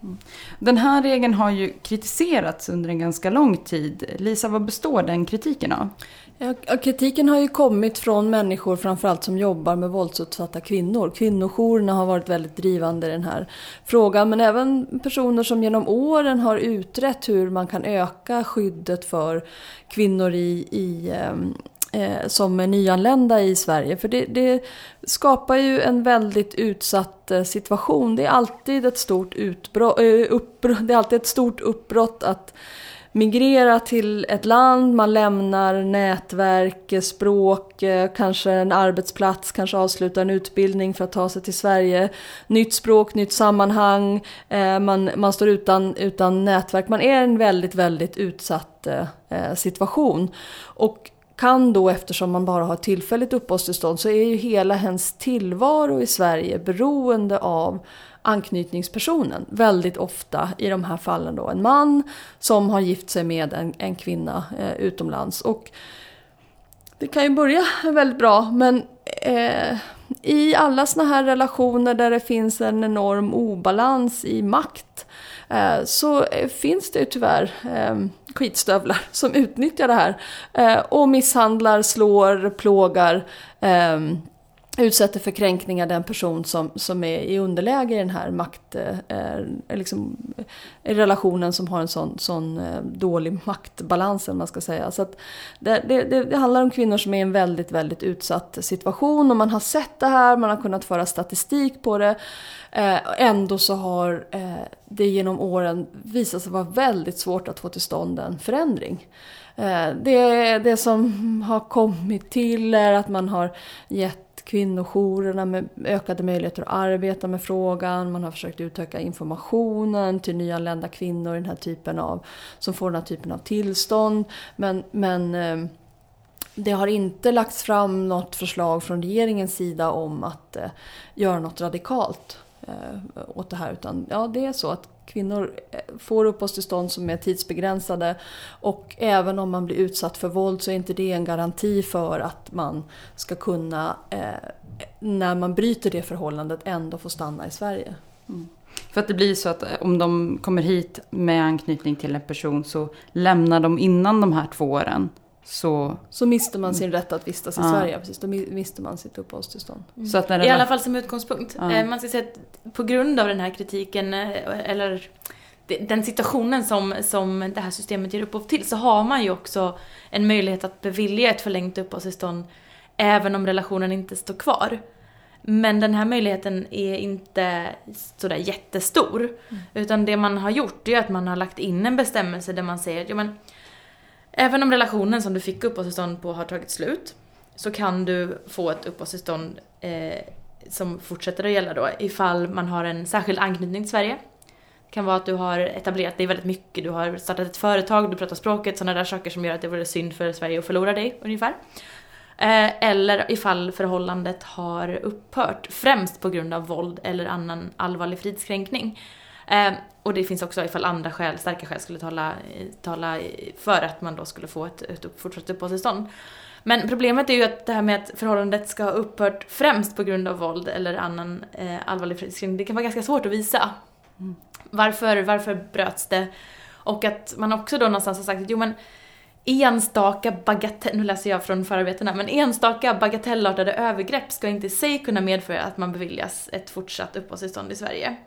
Den här regeln har ju kritiserats under en ganska lång tid. Lisa, vad består den kritiken av? Ja, kritiken har ju kommit från människor framförallt som jobbar med våldsutsatta kvinnor. Kvinnojourerna har varit väldigt drivande i den här frågan men även personer som genom åren har utrett hur man kan öka skyddet för kvinnor i, i eh, Eh, som är nyanlända i Sverige. För det, det, skapar ju en väldigt utsatt eh, situation. Det är alltid ett stort, utbrott, eh, uppbrott, det är alltid ett stort uppbrott att migrera till ett land, man lämnar nätverk, språk, kanske en arbetsplats, kanske avslutar en utbildning för att ta sig till Sverige. Nytt språk, nytt sammanhang, man, man står utan, utan nätverk. Man är i en väldigt, väldigt utsatt situation. Och kan då, eftersom man bara har tillfälligt uppehållstillstånd, så är ju hela hens tillvaro i Sverige beroende av anknytningspersonen. Väldigt ofta i de här fallen då en man som har gift sig med en, en kvinna eh, utomlands. Och det kan ju börja väldigt bra men eh, i alla såna här relationer där det finns en enorm obalans i makt eh, så eh, finns det ju tyvärr eh, skitstövlar som utnyttjar det här eh, och misshandlar, slår, plågar ehm, utsätter för kränkningar den person som, som är i underläge i den här makt, eh, eh liksom, eh, relationen som har en sån, sån eh, dålig maktbalans, man ska säga. Så det, det, det, handlar om kvinnor som är i en väldigt, väldigt utsatt situation och man har sett det här, man har kunnat föra statistik på det. Eh, ändå så har eh, det genom åren visat sig vara väldigt svårt att få till stånd en förändring. Eh, det, det som har kommit till är att man har gett kvinnojourerna med ökade möjligheter att arbeta med frågan. Man har försökt utöka informationen till nyanlända kvinnor i den här typen av, som får den här typen av tillstånd. Men, men eh, det har inte lagts fram något förslag från regeringens sida om att eh, göra något radikalt eh, åt det här. Utan ja, det är så att kvinnor eh, får uppehållstillstånd som är tidsbegränsade och även om man blir utsatt för våld så är inte det en garanti för att man ska kunna, eh, när man bryter det förhållandet, ändå få stanna i Sverige. Mm. För att det blir så att eh, om de kommer hit med anknytning till en person så lämnar de innan de här två åren så... Så mister man sin rätt att vistas i ja. Sverige, precis. Då mister man sitt uppehållstillstånd. Mm. Så att I alla fall som utgångspunkt. Ja. Eh, man ska säga att på grund av den här kritiken, eh, eller den situationen som, som det här systemet ger upphov till, så har man ju också en möjlighet att bevilja ett förlängt uppehållstillstånd även om relationen inte står kvar. Men den här möjligheten är inte sådär jättestor. Mm. Utan det man har gjort är att man har lagt in en bestämmelse där man säger att ja, men, Även om relationen som du fick uppehållstillstånd på har tagit slut så kan du få ett uppehållstillstånd eh, som fortsätter att gälla då ifall man har en särskild anknytning till Sverige. Det kan vara att du har etablerat dig väldigt mycket, du har startat ett företag, du pratar språket, sådana där saker som gör att det vore synd för Sverige att förlora dig ungefär. Eh, eller ifall förhållandet har upphört, främst på grund av våld eller annan allvarlig fridskränkning. Eh, och det finns också ifall andra skäl, starka skäl skulle tala, tala för att man då skulle få ett, ett fortsatt uppehållstillstånd. Men problemet är ju att det här med att förhållandet ska ha upphört främst på grund av våld eller annan eh, allvarlig friskring, det kan vara ganska svårt att visa. Mm. Varför, varför bröts det? Och att man också då någonstans har sagt att jo men enstaka bagatell, nu läser jag från förarbetena, men enstaka bagatellartade övergrepp ska inte i sig kunna medföra att man beviljas ett fortsatt uppehållstillstånd i Sverige.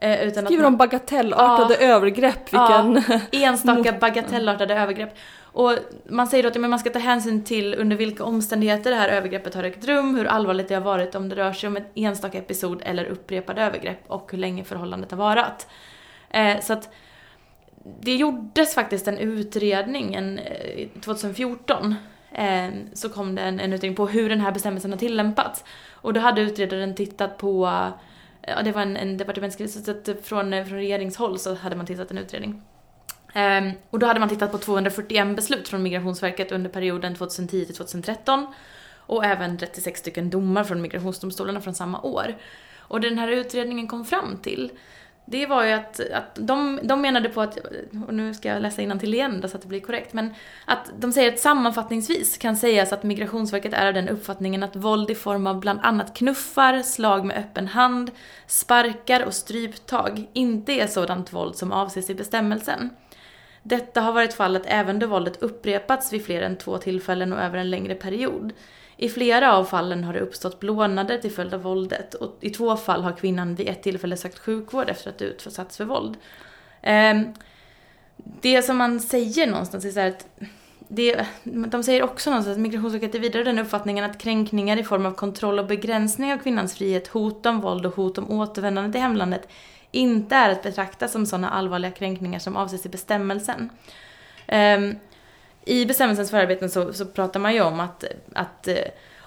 Eh, utan Skriver om bagatellartade ja, övergrepp, vilken... Ja, enstaka bagatellartade övergrepp. Och man säger då att man ska ta hänsyn till under vilka omständigheter det här övergreppet har ägt rum, hur allvarligt det har varit, om det rör sig om ett enstaka episod eller upprepade övergrepp och hur länge förhållandet har varat. Eh, så att det gjordes faktiskt en utredning en, 2014 eh, eh, så kom det en, en utredning på hur den här bestämmelsen har tillämpats. Och då hade utredaren tittat på ja, det var en, en departementsskrivelse, så att från, från regeringshåll så hade man tillsatt en utredning. Um, och då hade man tittat på 241 beslut från Migrationsverket under perioden 2010 till 2013 och även 36 stycken domar från migrationsdomstolarna från samma år. Och det den här utredningen kom fram till, det var ju att, att de, de menade på att, och nu ska jag läsa till igen då så att det blir korrekt, men att de säger att sammanfattningsvis kan sägas att Migrationsverket är av den uppfattningen att våld i form av bland annat knuffar, slag med öppen hand, sparkar och stryptag inte är sådant våld som avses i bestämmelsen. Detta har varit fallet även då våldet upprepats vid fler än två tillfällen och över en längre period. I flera av fallen har det uppstått blånader till följd av våldet och i två fall har kvinnan vid ett tillfälle sökt sjukvård efter att ha utsatts för våld. Ehm, det som man säger någonstans är så att det, de säger också någonstans att Migrationsverket är vidare den uppfattningen att kränkningar i form av kontroll och begränsning av kvinnans frihet, hot om våld och hot om återvändande till hemlandet inte är att betrakta som sådana allvarliga kränkningar som avses i bestämmelsen. Um, i bestämmelsens förarbeten så, så pratar man ju om att, att eh,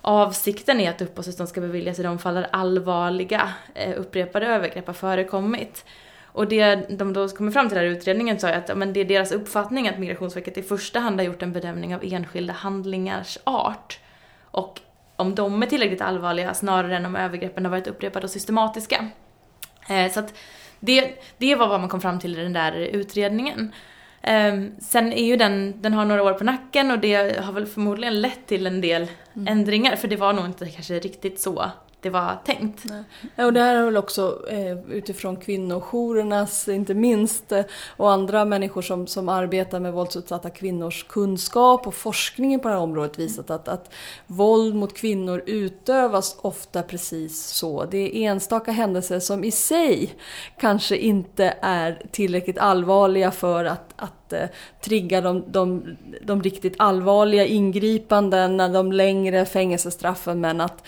avsikten är att uppehållstillstånd ska beviljas i de fall där allvarliga eh, upprepade övergrepp har förekommit. Och det de då kommer fram till i utredningen så är att men det är deras uppfattning att Migrationsverket i första hand har gjort en bedömning av enskilda handlingars art. Och om de är tillräckligt allvarliga snarare än om övergreppen har varit upprepade och systematiska. Eh, så att det, det var vad man kom fram till i den där utredningen. Um, sen är ju den, den har några år på nacken och det har väl förmodligen lett till en del mm. ändringar för det var nog inte kanske riktigt så det var tänkt. Nej. Och det här är väl också eh, utifrån kvinnojourernas, inte minst, eh, och andra människor som, som arbetar med våldsutsatta kvinnors kunskap och forskningen på det här området visat att, att våld mot kvinnor utövas ofta precis så. Det är enstaka händelser som i sig kanske inte är tillräckligt allvarliga för att, att eh, trigga de, de, de riktigt allvarliga ingripandena, de längre fängelsestraffen, men att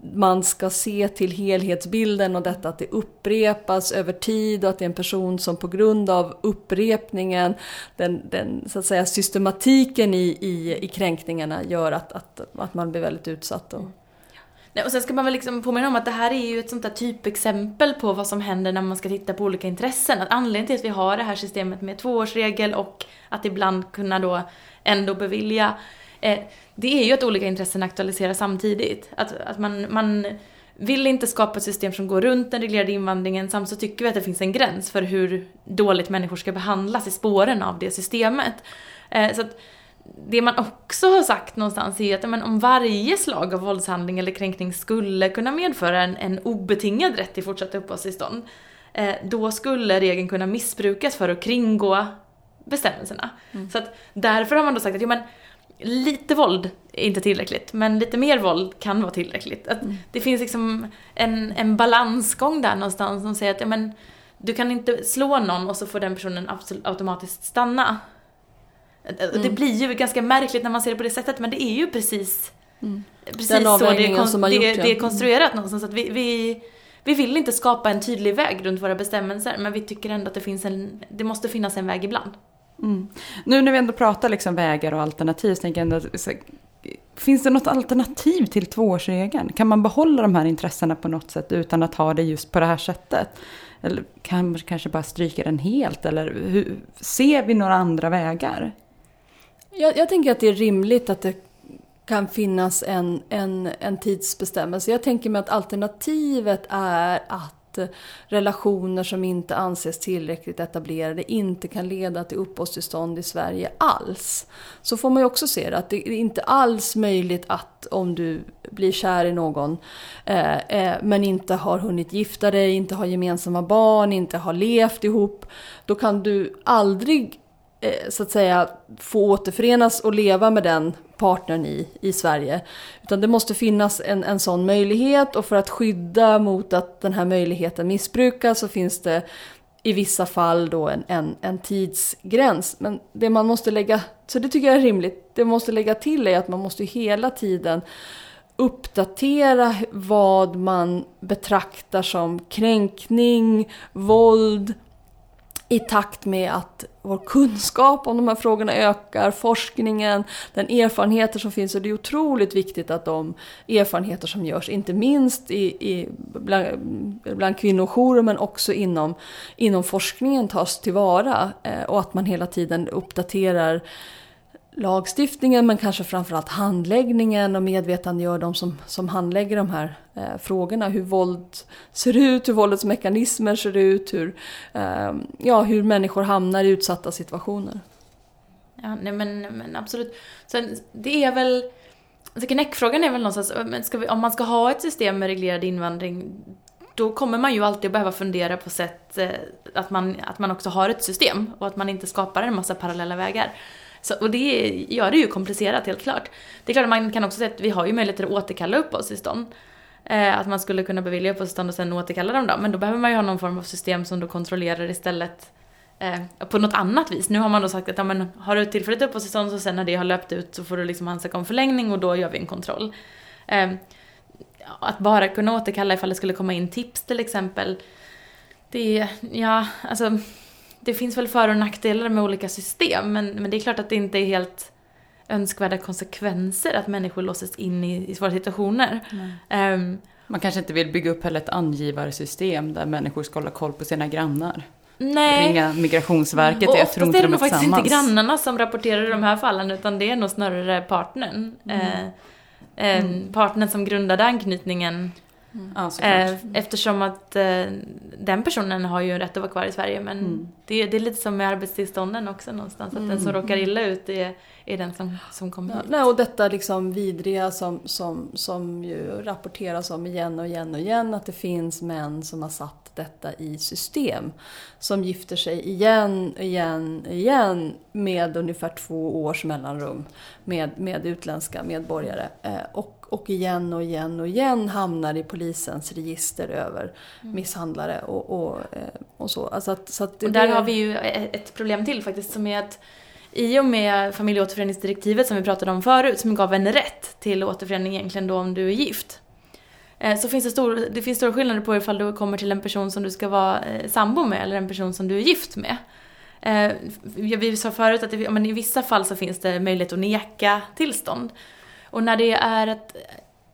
man ska se till helhetsbilden och detta att det upprepas över tid och att det är en person som på grund av upprepningen, den, den så att säga, systematiken i, i, i kränkningarna gör att, att, att man blir väldigt utsatt. Och... Nej, och sen ska man väl liksom påminna om att det här är ju ett sånt där typexempel på vad som händer när man ska titta på olika intressen. Att anledningen till att vi har det här systemet med tvåårsregel och att ibland kunna då ändå bevilja eh, det är ju att olika intressen aktualiseras samtidigt. Att, att man, man vill inte skapa ett system som går runt den reglerade invandringen samtidigt så tycker vi att det finns en gräns för hur dåligt människor ska behandlas i spåren av det systemet. Eh, så att det man också har sagt någonstans är att men, om varje slag av våldshandling eller kränkning skulle kunna medföra en, en obetingad rätt till fortsatt uppehållstillstånd, eh, då skulle regeln kunna missbrukas för att kringgå bestämmelserna. Mm. Så att därför har man då sagt att jo, men, lite våld är inte tillräckligt, men lite mer våld kan vara tillräckligt. Att mm. Det finns liksom en, en balansgång där någonstans som säger att ja, men, du kan inte slå någon och så får den personen absolut, automatiskt stanna. Mm. Det blir ju ganska märkligt när man ser det på det sättet, men det är ju precis, mm. precis så det är, kon det, gjort, ja. det är konstruerat någonstans. Att vi, vi, vi vill inte skapa en tydlig väg runt våra bestämmelser, men vi tycker ändå att det, finns en, det måste finnas en väg ibland. Mm. Nu när vi ändå pratar liksom vägar och alternativ, så tänker jag ändå, så, finns det något alternativ till tvåårsregeln? Kan man behålla de här intressena på något sätt utan att ha det just på det här sättet? Eller kan man kanske bara stryka den helt? Eller hur, ser vi några andra vägar? Jag, jag tänker att det är rimligt att det kan finnas en, en, en tidsbestämmelse. Jag tänker mig att alternativet är att relationer som inte anses tillräckligt etablerade inte kan leda till uppehållstillstånd i Sverige alls. Så får man ju också se det, att det är inte alls möjligt att om du blir kär i någon eh, eh, men inte har hunnit gifta dig, inte har gemensamma barn, inte har levt ihop, då kan du aldrig eh, så att säga få återförenas och leva med den partnern i, i Sverige. Utan det måste finnas en, en sån möjlighet och för att skydda mot att den här möjligheten missbrukas så finns det i vissa fall då en, en, en tidsgräns. Men det man måste lägga, så det tycker jag är rimligt, det man måste lägga till är att man måste hela tiden uppdatera vad man betraktar som kränkning, våld, i takt med att vår kunskap om de här frågorna ökar, forskningen, den erfarenheter som finns. Och det är otroligt viktigt att de erfarenheter som görs, inte minst i, i, bland, bland kvinnojourer men också inom, inom forskningen tas tillvara. Eh, och att man hela tiden uppdaterar lagstiftningen men kanske framförallt handläggningen och medvetandegör de som, som handlägger de här eh, frågorna. Hur våld ser ut, hur våldets mekanismer ser ut, hur, eh, ja, hur människor hamnar i utsatta situationer. Ja, nej men, men absolut. Sen, det är väl... Alltså knäckfrågan är väl någonstans, ska vi, om man ska ha ett system med reglerad invandring, då kommer man ju alltid behöva fundera på sätt eh, att man, att man också har ett system och att man inte skapar en massa parallella vägar. Så, och det gör det ju komplicerat helt klart. Det är klart att man kan också säga att vi har ju möjligheter att återkalla uppehållstillstånd. Eh, att man skulle kunna bevilja uppehållstillstånd och sen återkalla dem då. Men då behöver man ju ha någon form av system som då kontrollerar istället eh, på något annat vis. Nu har man då sagt att ja, men, har du tillfälligt uppehållstillstånd så sen när det har löpt ut så får du liksom ansöka om förlängning och då gör vi en kontroll. Eh, att bara kunna återkalla ifall det skulle komma in tips till exempel. Det är, ja, alltså det finns väl för och nackdelar med olika system men, men det är klart att det inte är helt önskvärda konsekvenser att människor låses in i, i svåra situationer. Um, Man kanske inte vill bygga upp heller ett angivarsystem där människor ska hålla koll på sina grannar. nej. Ringa Migrationsverket, Och jag tror inte är det de är nog faktiskt inte grannarna som rapporterar i de här fallen utan det är nog snarare partnern. Eh, eh, Partnern som grundade anknytningen. Ja, såklart. Eh, eftersom att eh, den personen har ju rätt att vara kvar i Sverige men Mm. det, det är lite som med arbetstillstånden också någonstans. Att den som råkar illa ut är, är den som, som kommer Ja, hit. nej, och detta liksom vidriga som, som, som ju rapporteras om igen och igen och igen, att det finns män som har satt detta i system. Som gifter sig igen, igen, igen med ungefär två års mellanrum med, med utländska medborgare. Eh, och, och igen och igen och igen hamnar i polisens register över misshandlare och, och, eh, och så. Alltså att, så att Och där det- har vi ju ett problem till faktiskt som är att i och med familjeåterföreningsdirektivet som vi pratade om förut, som gav en rätt till återförening egentligen då om du är gift. eh, Så finns det, stor, det finns stora skillnader på ifall du kommer till en person som du ska vara eh, sambo med eller en person som du är gift med. Vi sa förut att det, ja, men i vissa fall så finns det möjlighet att neka tillstånd. Och när det är ett,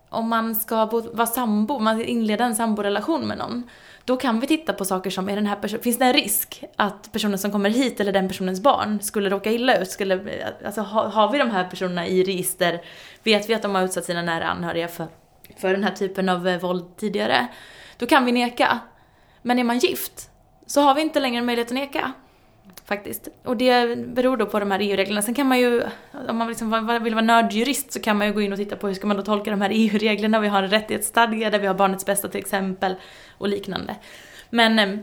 om man ska vara sambo, man inleder en samborelation med någon, då kan vi titta på saker som, är den här person, finns det en risk att personen som kommer hit eller den personens barn skulle råka illa ut? Skulle, alltså, har, har vi de här personerna i register? Vet vi att de har utsatt sina nära anhöriga för, för den här typen av eh, våld tidigare? Då kan vi neka. Men är man gift så har vi inte längre möjlighet att neka. Faktiskt. Och det beror då på de här EU-reglerna. Sen kan man ju, om man liksom vill vara nördjurist så kan man ju gå in och titta på hur ska man då tolka de här EU-reglerna. Vi har en rättighetsstadga där vi har barnets bästa till exempel och liknande. Men, eh,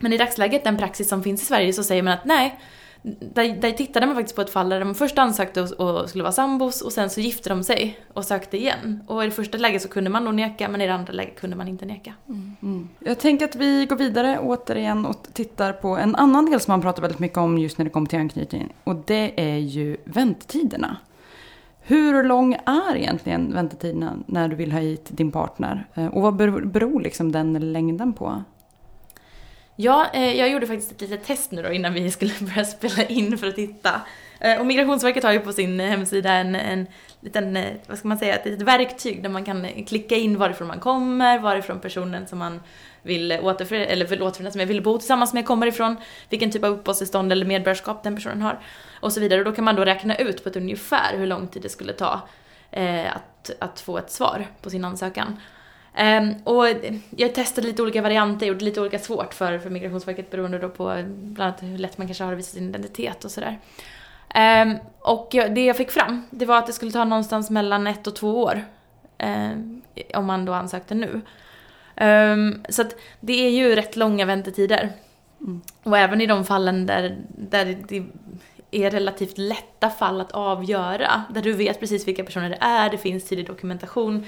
men i dagsläget, den praxis som finns i Sverige, så säger man att nej, där, där tittade man faktiskt på ett fall där de först ansökte och, och skulle vara sambos och sen så gifte de sig och sökte igen. Och i det första läget så kunde man då neka men i det andra läget kunde man inte neka. Mm. Jag tänker att vi går vidare återigen och tittar på en annan del som man pratar väldigt mycket om just när det kommer till anknytning. Och det är ju väntetiderna. Hur lång är egentligen väntetiden när du vill ha hit din partner? Eh, och vad beror, beror liksom den längden på? Ja, eh, jag gjorde faktiskt ett litet test nu då innan vi skulle börja spela in för att titta. Eh, och Migrationsverket har ju på sin eh, hemsida en, en liten, eh, vad ska man säga, ett litet verktyg där man kan eh, klicka in varifrån man kommer, varifrån personen som man vill återförenas, eller vill återförenas med, vill bo tillsammans med kommer ifrån, vilken typ av uppehållstillstånd eller medborgarskap den personen har och så vidare. Och då kan man då räkna ut på ett ungefär hur lång tid det skulle ta eh, att, att få ett svar på sin ansökan. Ehm, och jag testade lite olika varianter, gjorde lite olika svårt för, för Migrationsverket beroende då på bland annat hur lätt man kanske har att visa sin identitet och sådär. Ehm, och jag, det jag fick fram, det var att det skulle ta någonstans mellan ett och två år. ehm, om man då ansökte nu. Så att det är ju rätt långa väntetider. Mm. Och även i de fallen där, där det är relativt lätta fall att avgöra, där du vet precis vilka personer det är, det finns tydlig dokumentation,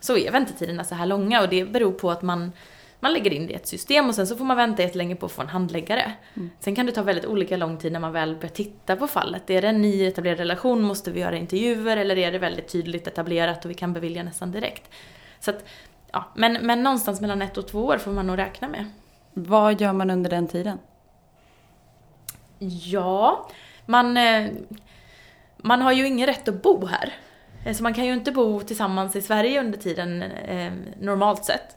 så är väntetiderna så här långa och det beror på att man, man lägger in det i ett system och sen så får man vänta jättelänge på att få en handläggare. Mm. Sen kan det ta väldigt olika lång tid när man väl börjar titta på fallet. Är det en ny etablerad relation, måste vi göra intervjuer eller är det väldigt tydligt etablerat och vi kan bevilja nästan direkt? Så att, ja, men, men någonstans mellan ett och två år får man nog räkna med. Vad gör man under den tiden? Ja, man, eh, man har ju ingen rätt att bo här. Eh, Så man kan ju inte bo tillsammans i Sverige under tiden eh, normalt sett.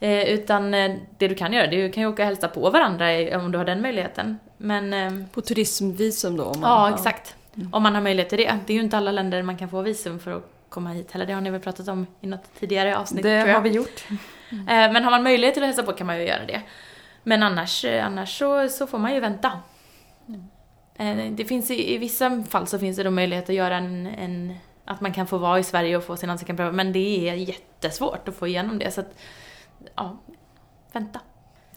Eh, utan det du kan göra, det är du kan ju åka och hälsa på varandra om du har den möjligheten. Men På turismvisum då? Om man, ja, exakt. Om man har möjlighet till det. Det är ju inte alla länder man kan få visum för att komma hit heller. Det har ni väl pratat om i något tidigare avsnitt Det tror jag. har vi gjort. Eh, Men har man möjlighet till att hälsa på kan man ju göra det. Men annars, annars så, så får man ju vänta. Eh, Det finns i, i vissa fall så finns det då möjlighet att göra en, en att man kan få vara i Sverige och få sin ansökan prövad. Men det är jättesvårt att få igenom det. Så att, ja, vänta.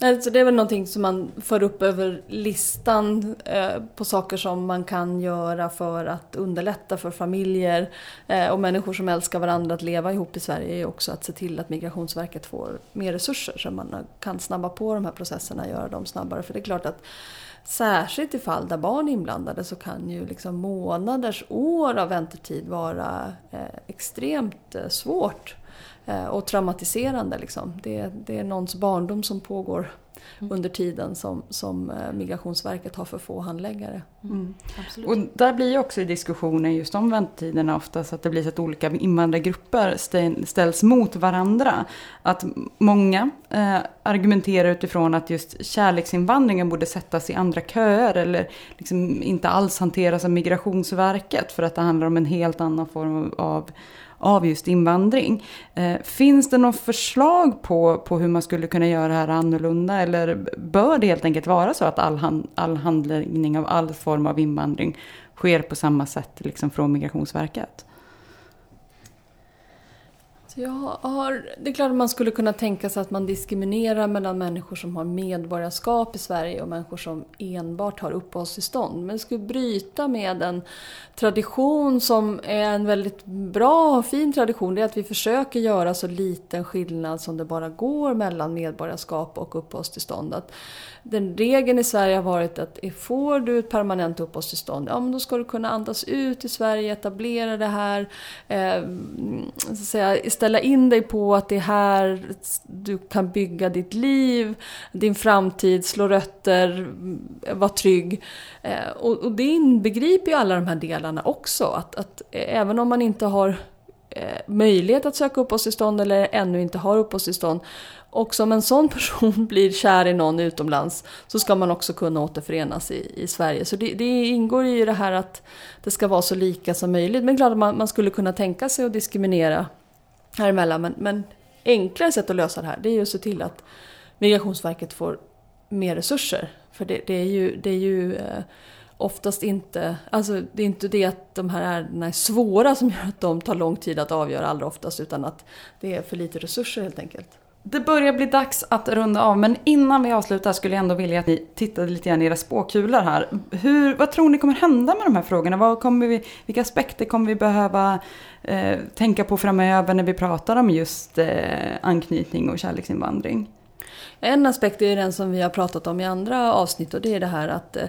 Alltså det är väl någonting som man för upp över listan eh, på saker som man kan göra för att underlätta för familjer eh, och människor som älskar varandra att leva ihop i Sverige är också att se till att Migrationsverket får mer resurser så man kan snabba på de här processerna, och göra dem snabbare. För det är klart att särskilt i fall där barn är inblandade så kan ju liksom månaders år av väntetid vara eh, extremt eh, svårt eh, och traumatiserande. Liksom. Det, det är någons barndom som pågår under tiden som, som eh, Migrationsverket har för få handläggare. Absolut. Och där blir ju också i diskussionen just om väntetiderna ofta så att det blir så att olika invandrargrupper stä- ställs mot varandra. Att många eh, argumenterar utifrån att just kärleksinvandringen borde sättas i andra köer eller liksom inte alls hanteras av Migrationsverket för att det handlar om en helt annan form av av just invandring. Eh, finns det något förslag på, på hur man skulle kunna göra det här annorlunda eller bör det helt enkelt vara så att all, hand, all handläggning av all form av invandring sker på samma sätt liksom från Migrationsverket? Jag har, det är klart att man skulle kunna tänka sig att man diskriminerar mellan människor som har medborgarskap i Sverige och människor som enbart har uppehållstillstånd. Men det skulle bryta med en tradition som är en väldigt bra och fin tradition. Det är att vi försöker göra så liten skillnad som det bara går mellan medborgarskap och uppehållstillstånd. Att den regeln i Sverige har varit att får du ett permanent uppehållstillstånd, ja men då ska du kunna andas ut i Sverige, etablera det här, eh, så att säga, ställa in dig på att det är här du kan bygga ditt liv, din framtid, slå rötter, vara trygg. Eh, och, och det inbegriper ju alla de här delarna också. Att, att eh, även om man inte har eh, möjlighet att söka uppehållstillstånd eller ännu inte har uppehållstillstånd och som en sån person blir kär i någon utomlands så ska man också kunna återförenas i, i Sverige. Så det, det ingår i det här att det ska vara så lika som möjligt. Men klart att man, man skulle kunna tänka sig att diskriminera här emellan. Men, men enklare sätt att lösa det här det är ju att se till att Migrationsverket får mer resurser. För det, det är ju, det är ju eh, oftast inte, alltså det är inte det att de här ärendena är svåra som gör att de tar lång tid att avgöra allra oftast utan att det är för lite resurser helt enkelt. Det börjar bli dags att runda av, men innan vi avslutar skulle jag ändå vilja att ni tittade lite grann i era spåkulor här. Hur, vad tror ni kommer hända med de här frågorna? Vad kommer vi, vilka aspekter kommer vi behöva eh, tänka på framöver när vi pratar om just eh, anknytning och kärleksinvandring? En aspekt är den som vi har pratat om i andra avsnitt och det är det här att eh,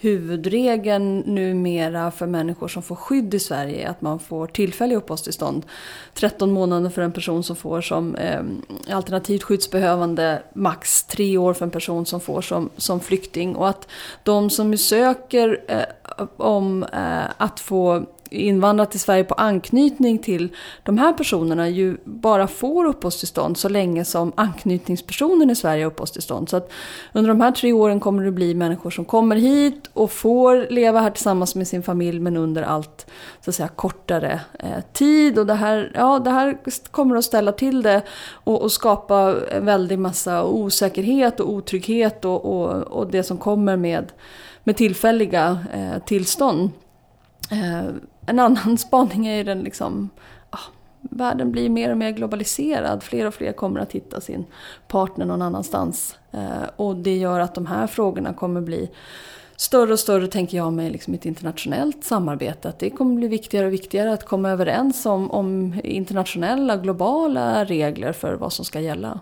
huvudregeln numera för människor som får skydd i Sverige är att man får tillfälliga uppehållstillstånd. 13 månader för en person som får som eh, alternativt skyddsbehövande, max tre år för en person som får som, som flykting. Och att de som söker eh, om eh, att få invandrat till Sverige på anknytning till de här personerna ju bara får uppehållstillstånd så länge som anknytningspersonen i Sverige har uppehållstillstånd. Så att under de här tre åren kommer det bli människor som kommer hit och får leva här tillsammans med sin familj men under allt så att säga, kortare eh, tid. Och det här, ja, det här kommer att ställa till det och, och skapa en väldig massa osäkerhet och otrygghet och, och, och det som kommer med, med tillfälliga eh, tillstånd. Eh, en annan spaning är ju den liksom, ah, världen blir mer och mer globaliserad. Fler och fler kommer att hitta sin partner någon annanstans. Eh, och det gör att de här frågorna kommer bli större och större, tänker jag, med liksom ett internationellt samarbete. Att det kommer bli viktigare och viktigare att komma överens om, om internationella, globala regler för vad som ska gälla.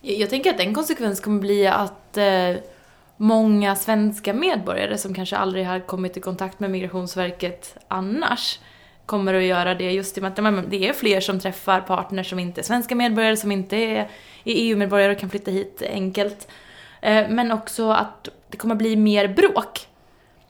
Jag tänker att en konsekvens kommer bli att eh, många svenska medborgare som kanske aldrig har kommit i kontakt med Migrationsverket annars kommer att göra det just i och med att det är fler som träffar partners som inte är svenska medborgare, som inte är EU-medborgare och kan flytta hit enkelt. Eh, men också att det kommer bli mer bråk.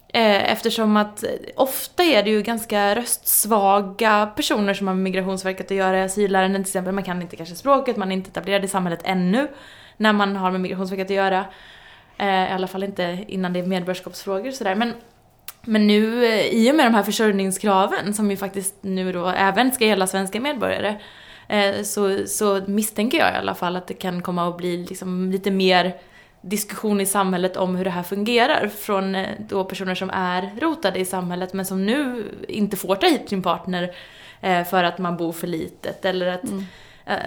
Eh, eftersom att ofta är det ju ganska röstsvaga personer som har med Migrationsverket att göra i asylärenden till exempel. Man kan inte kanske språket, man är inte etablerad i samhället ännu när man har med Migrationsverket att göra. Eh, I alla fall inte innan det är medborgarskapsfrågor och sådär. Men Men nu, eh, i och med de här försörjningskraven som ju faktiskt nu då även ska gälla svenska medborgare, eh, så, så misstänker jag i alla fall att det kan komma att bli liksom lite mer diskussion i samhället om hur det här fungerar från då personer som är rotade i samhället men som nu inte får ta hit sin partner för att man bor för litet eller att mm.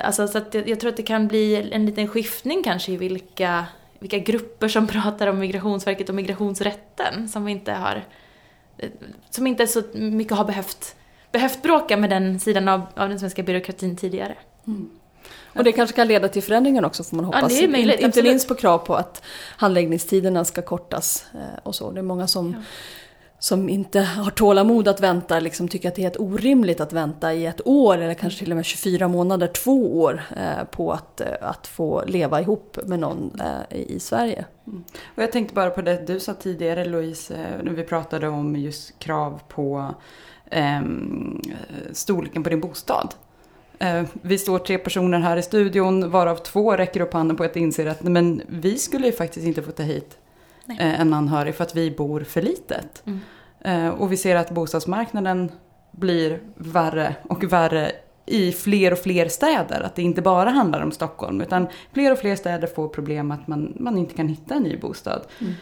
Alltså, så att jag tror att det kan bli en liten skiftning kanske i vilka, vilka grupper som pratar om Migrationsverket och migrationsrätten som vi inte har som inte så mycket har behövt, behövt bråka med den sidan av, av den svenska byråkratin tidigare. Mm. Och det kanske kan leda till förändringar också får man hoppas. Ja, möjligt, inte minst på krav på att handläggningstiderna ska kortas eh, och så. Det är många som ja som inte har tålamod att vänta, liksom tycker att det är helt orimligt att vänta i ett år eller kanske till och med 24 månader, två år eh, på att, eh, att få leva ihop med någon eh, i Sverige. Mm. Och jag tänkte bara på det du sa tidigare Louise, eh, när vi pratade om just krav på eh, storleken på din bostad. Eh, vi står tre personer här i studion varav två räcker upp handen på att inse att men vi skulle ju faktiskt inte få ta hit Eh, en anhörig för att vi bor för litet. Mm. Eh, och vi ser att bostadsmarknaden blir värre och värre i fler och fler städer. Att det inte bara handlar om Stockholm utan fler och fler städer får problem att man, man inte kan hitta en ny bostad. Mm.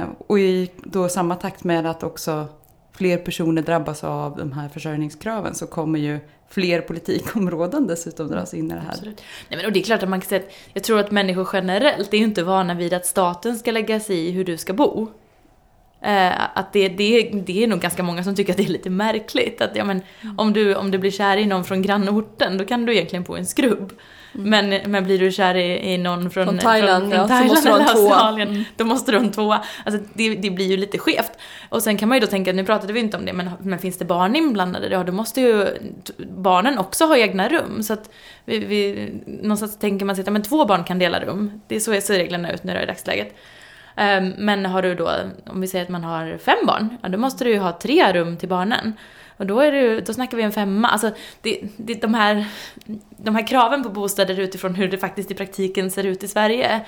Eh, och i då samma takt med att också fler personer drabbas av de här försörjningskraven så kommer ju fler politikområden dessutom dras in i det här. Absolut. Nej, men, och det är klart att man kan säga att jag tror att människor generellt är ju inte vana vid att staten ska lägga sig i hur du ska bo. Eh, att det, det, det är nog ganska många som tycker att det är lite märkligt. Att ja, men, mm. om, du, om du blir kär i någon från grannorten, då kan du egentligen få en skrubb. Mm. Men, men blir du kär i, i någon från, från Thailand, från, från ja, Thailand eller Australien, mm. då måste du ha en tvåa. Alltså det, det blir ju lite skevt. Och sen kan man ju då tänka, nu pratade vi inte om det, men, men finns det barn inblandade, ja då måste ju barnen också ha egna rum. Så att vi, vi, någonstans tänker man sig att men två barn kan dela rum. Det är så ser reglerna ut nu i dagsläget. Um, men har du då, om vi säger att man har fem barn, ja, då måste du ju ha tre rum till barnen. Och då, är det, då snackar vi en femma. Alltså, det, det, de, här, de här kraven på bostäder utifrån hur det faktiskt i praktiken ser ut i Sverige.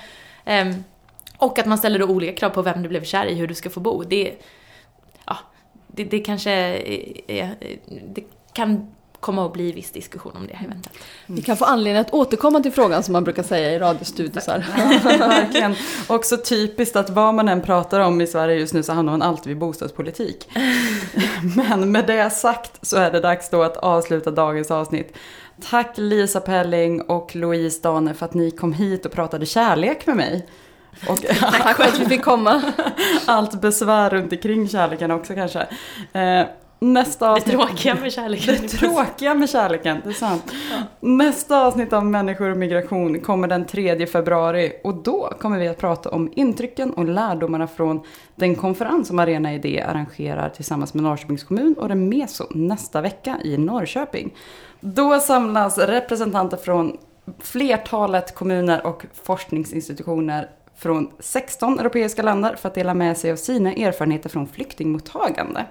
Um, och att man ställer då olika krav på vem du blev kär i, hur du ska få bo. Det, ja, det, det kanske är, det kan komma att bli viss diskussion om det eventuellt. Mm. Vi kan få anledning att återkomma till frågan som man brukar säga i radiostudisar. verkligen. Också typiskt att vad man än pratar om i Sverige just nu så hamnar man alltid vid bostadspolitik. Men med det sagt så är det dags då att avsluta dagens avsnitt. Tack Lisa Pelling och Louise Dane för att ni kom hit och pratade kärlek med mig. Och Tack för att vi fick komma. Allt besvär runt omkring kärleken också kanske. Nästa avsnitt... Det tråkiga med kärleken. Det tråkiga med kärleken, det är sant. Ja. Nästa avsnitt av Människor och migration kommer den 3 februari och då kommer vi att prata om intrycken och lärdomarna från den konferens som Arena Idé arrangerar tillsammans med Norrköpings kommun och Remeso nästa vecka i Norrköping. Då samlas representanter från flertalet kommuner och forskningsinstitutioner från 16 europeiska länder för att dela med sig av sina erfarenheter från flyktingmottagande.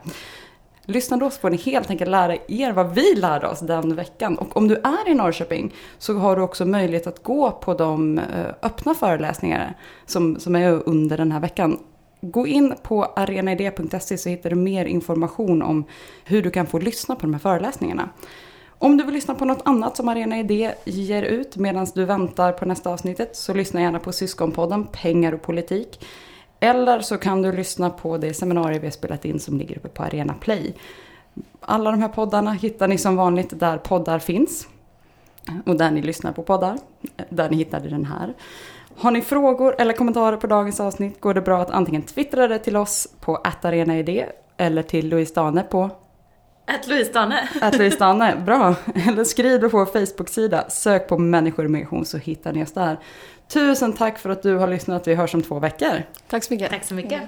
Lyssna då så får ni helt enkelt lära er vad vi lärde oss den veckan. Och om du är i Norrköping så har du också möjlighet att gå på de eh, öppna föreläsningar som, som är under den här veckan. Gå in på arenaid.se så hittar du mer information om hur du kan få lyssna på de här föreläsningarna. Om du vill lyssna på något annat som Arena Idé ger ut medan du väntar på nästa avsnittet så lyssna gärna på Syskonpodden Pengar och politik. Eller så kan du lyssna på det seminarium vi har spelat in som ligger uppe på Arena Play. Alla de här poddarna hittar ni som vanligt där poddar finns. Och där ni lyssnar på poddar. Där ni hittade den här. Har ni frågor eller kommentarer på dagens avsnitt går det bra att antingen twittra det till oss på attarenaidé eller till Louise Dane på Att Louise Dane. Att Louise Dane, bra. Eller skriv på vår Facebook-sida. Sök på människor i migration så hittar ni oss där. Tusen tack för att du har lyssnat. Vi hörs om två veckor. Tack så mycket. Tack så mycket.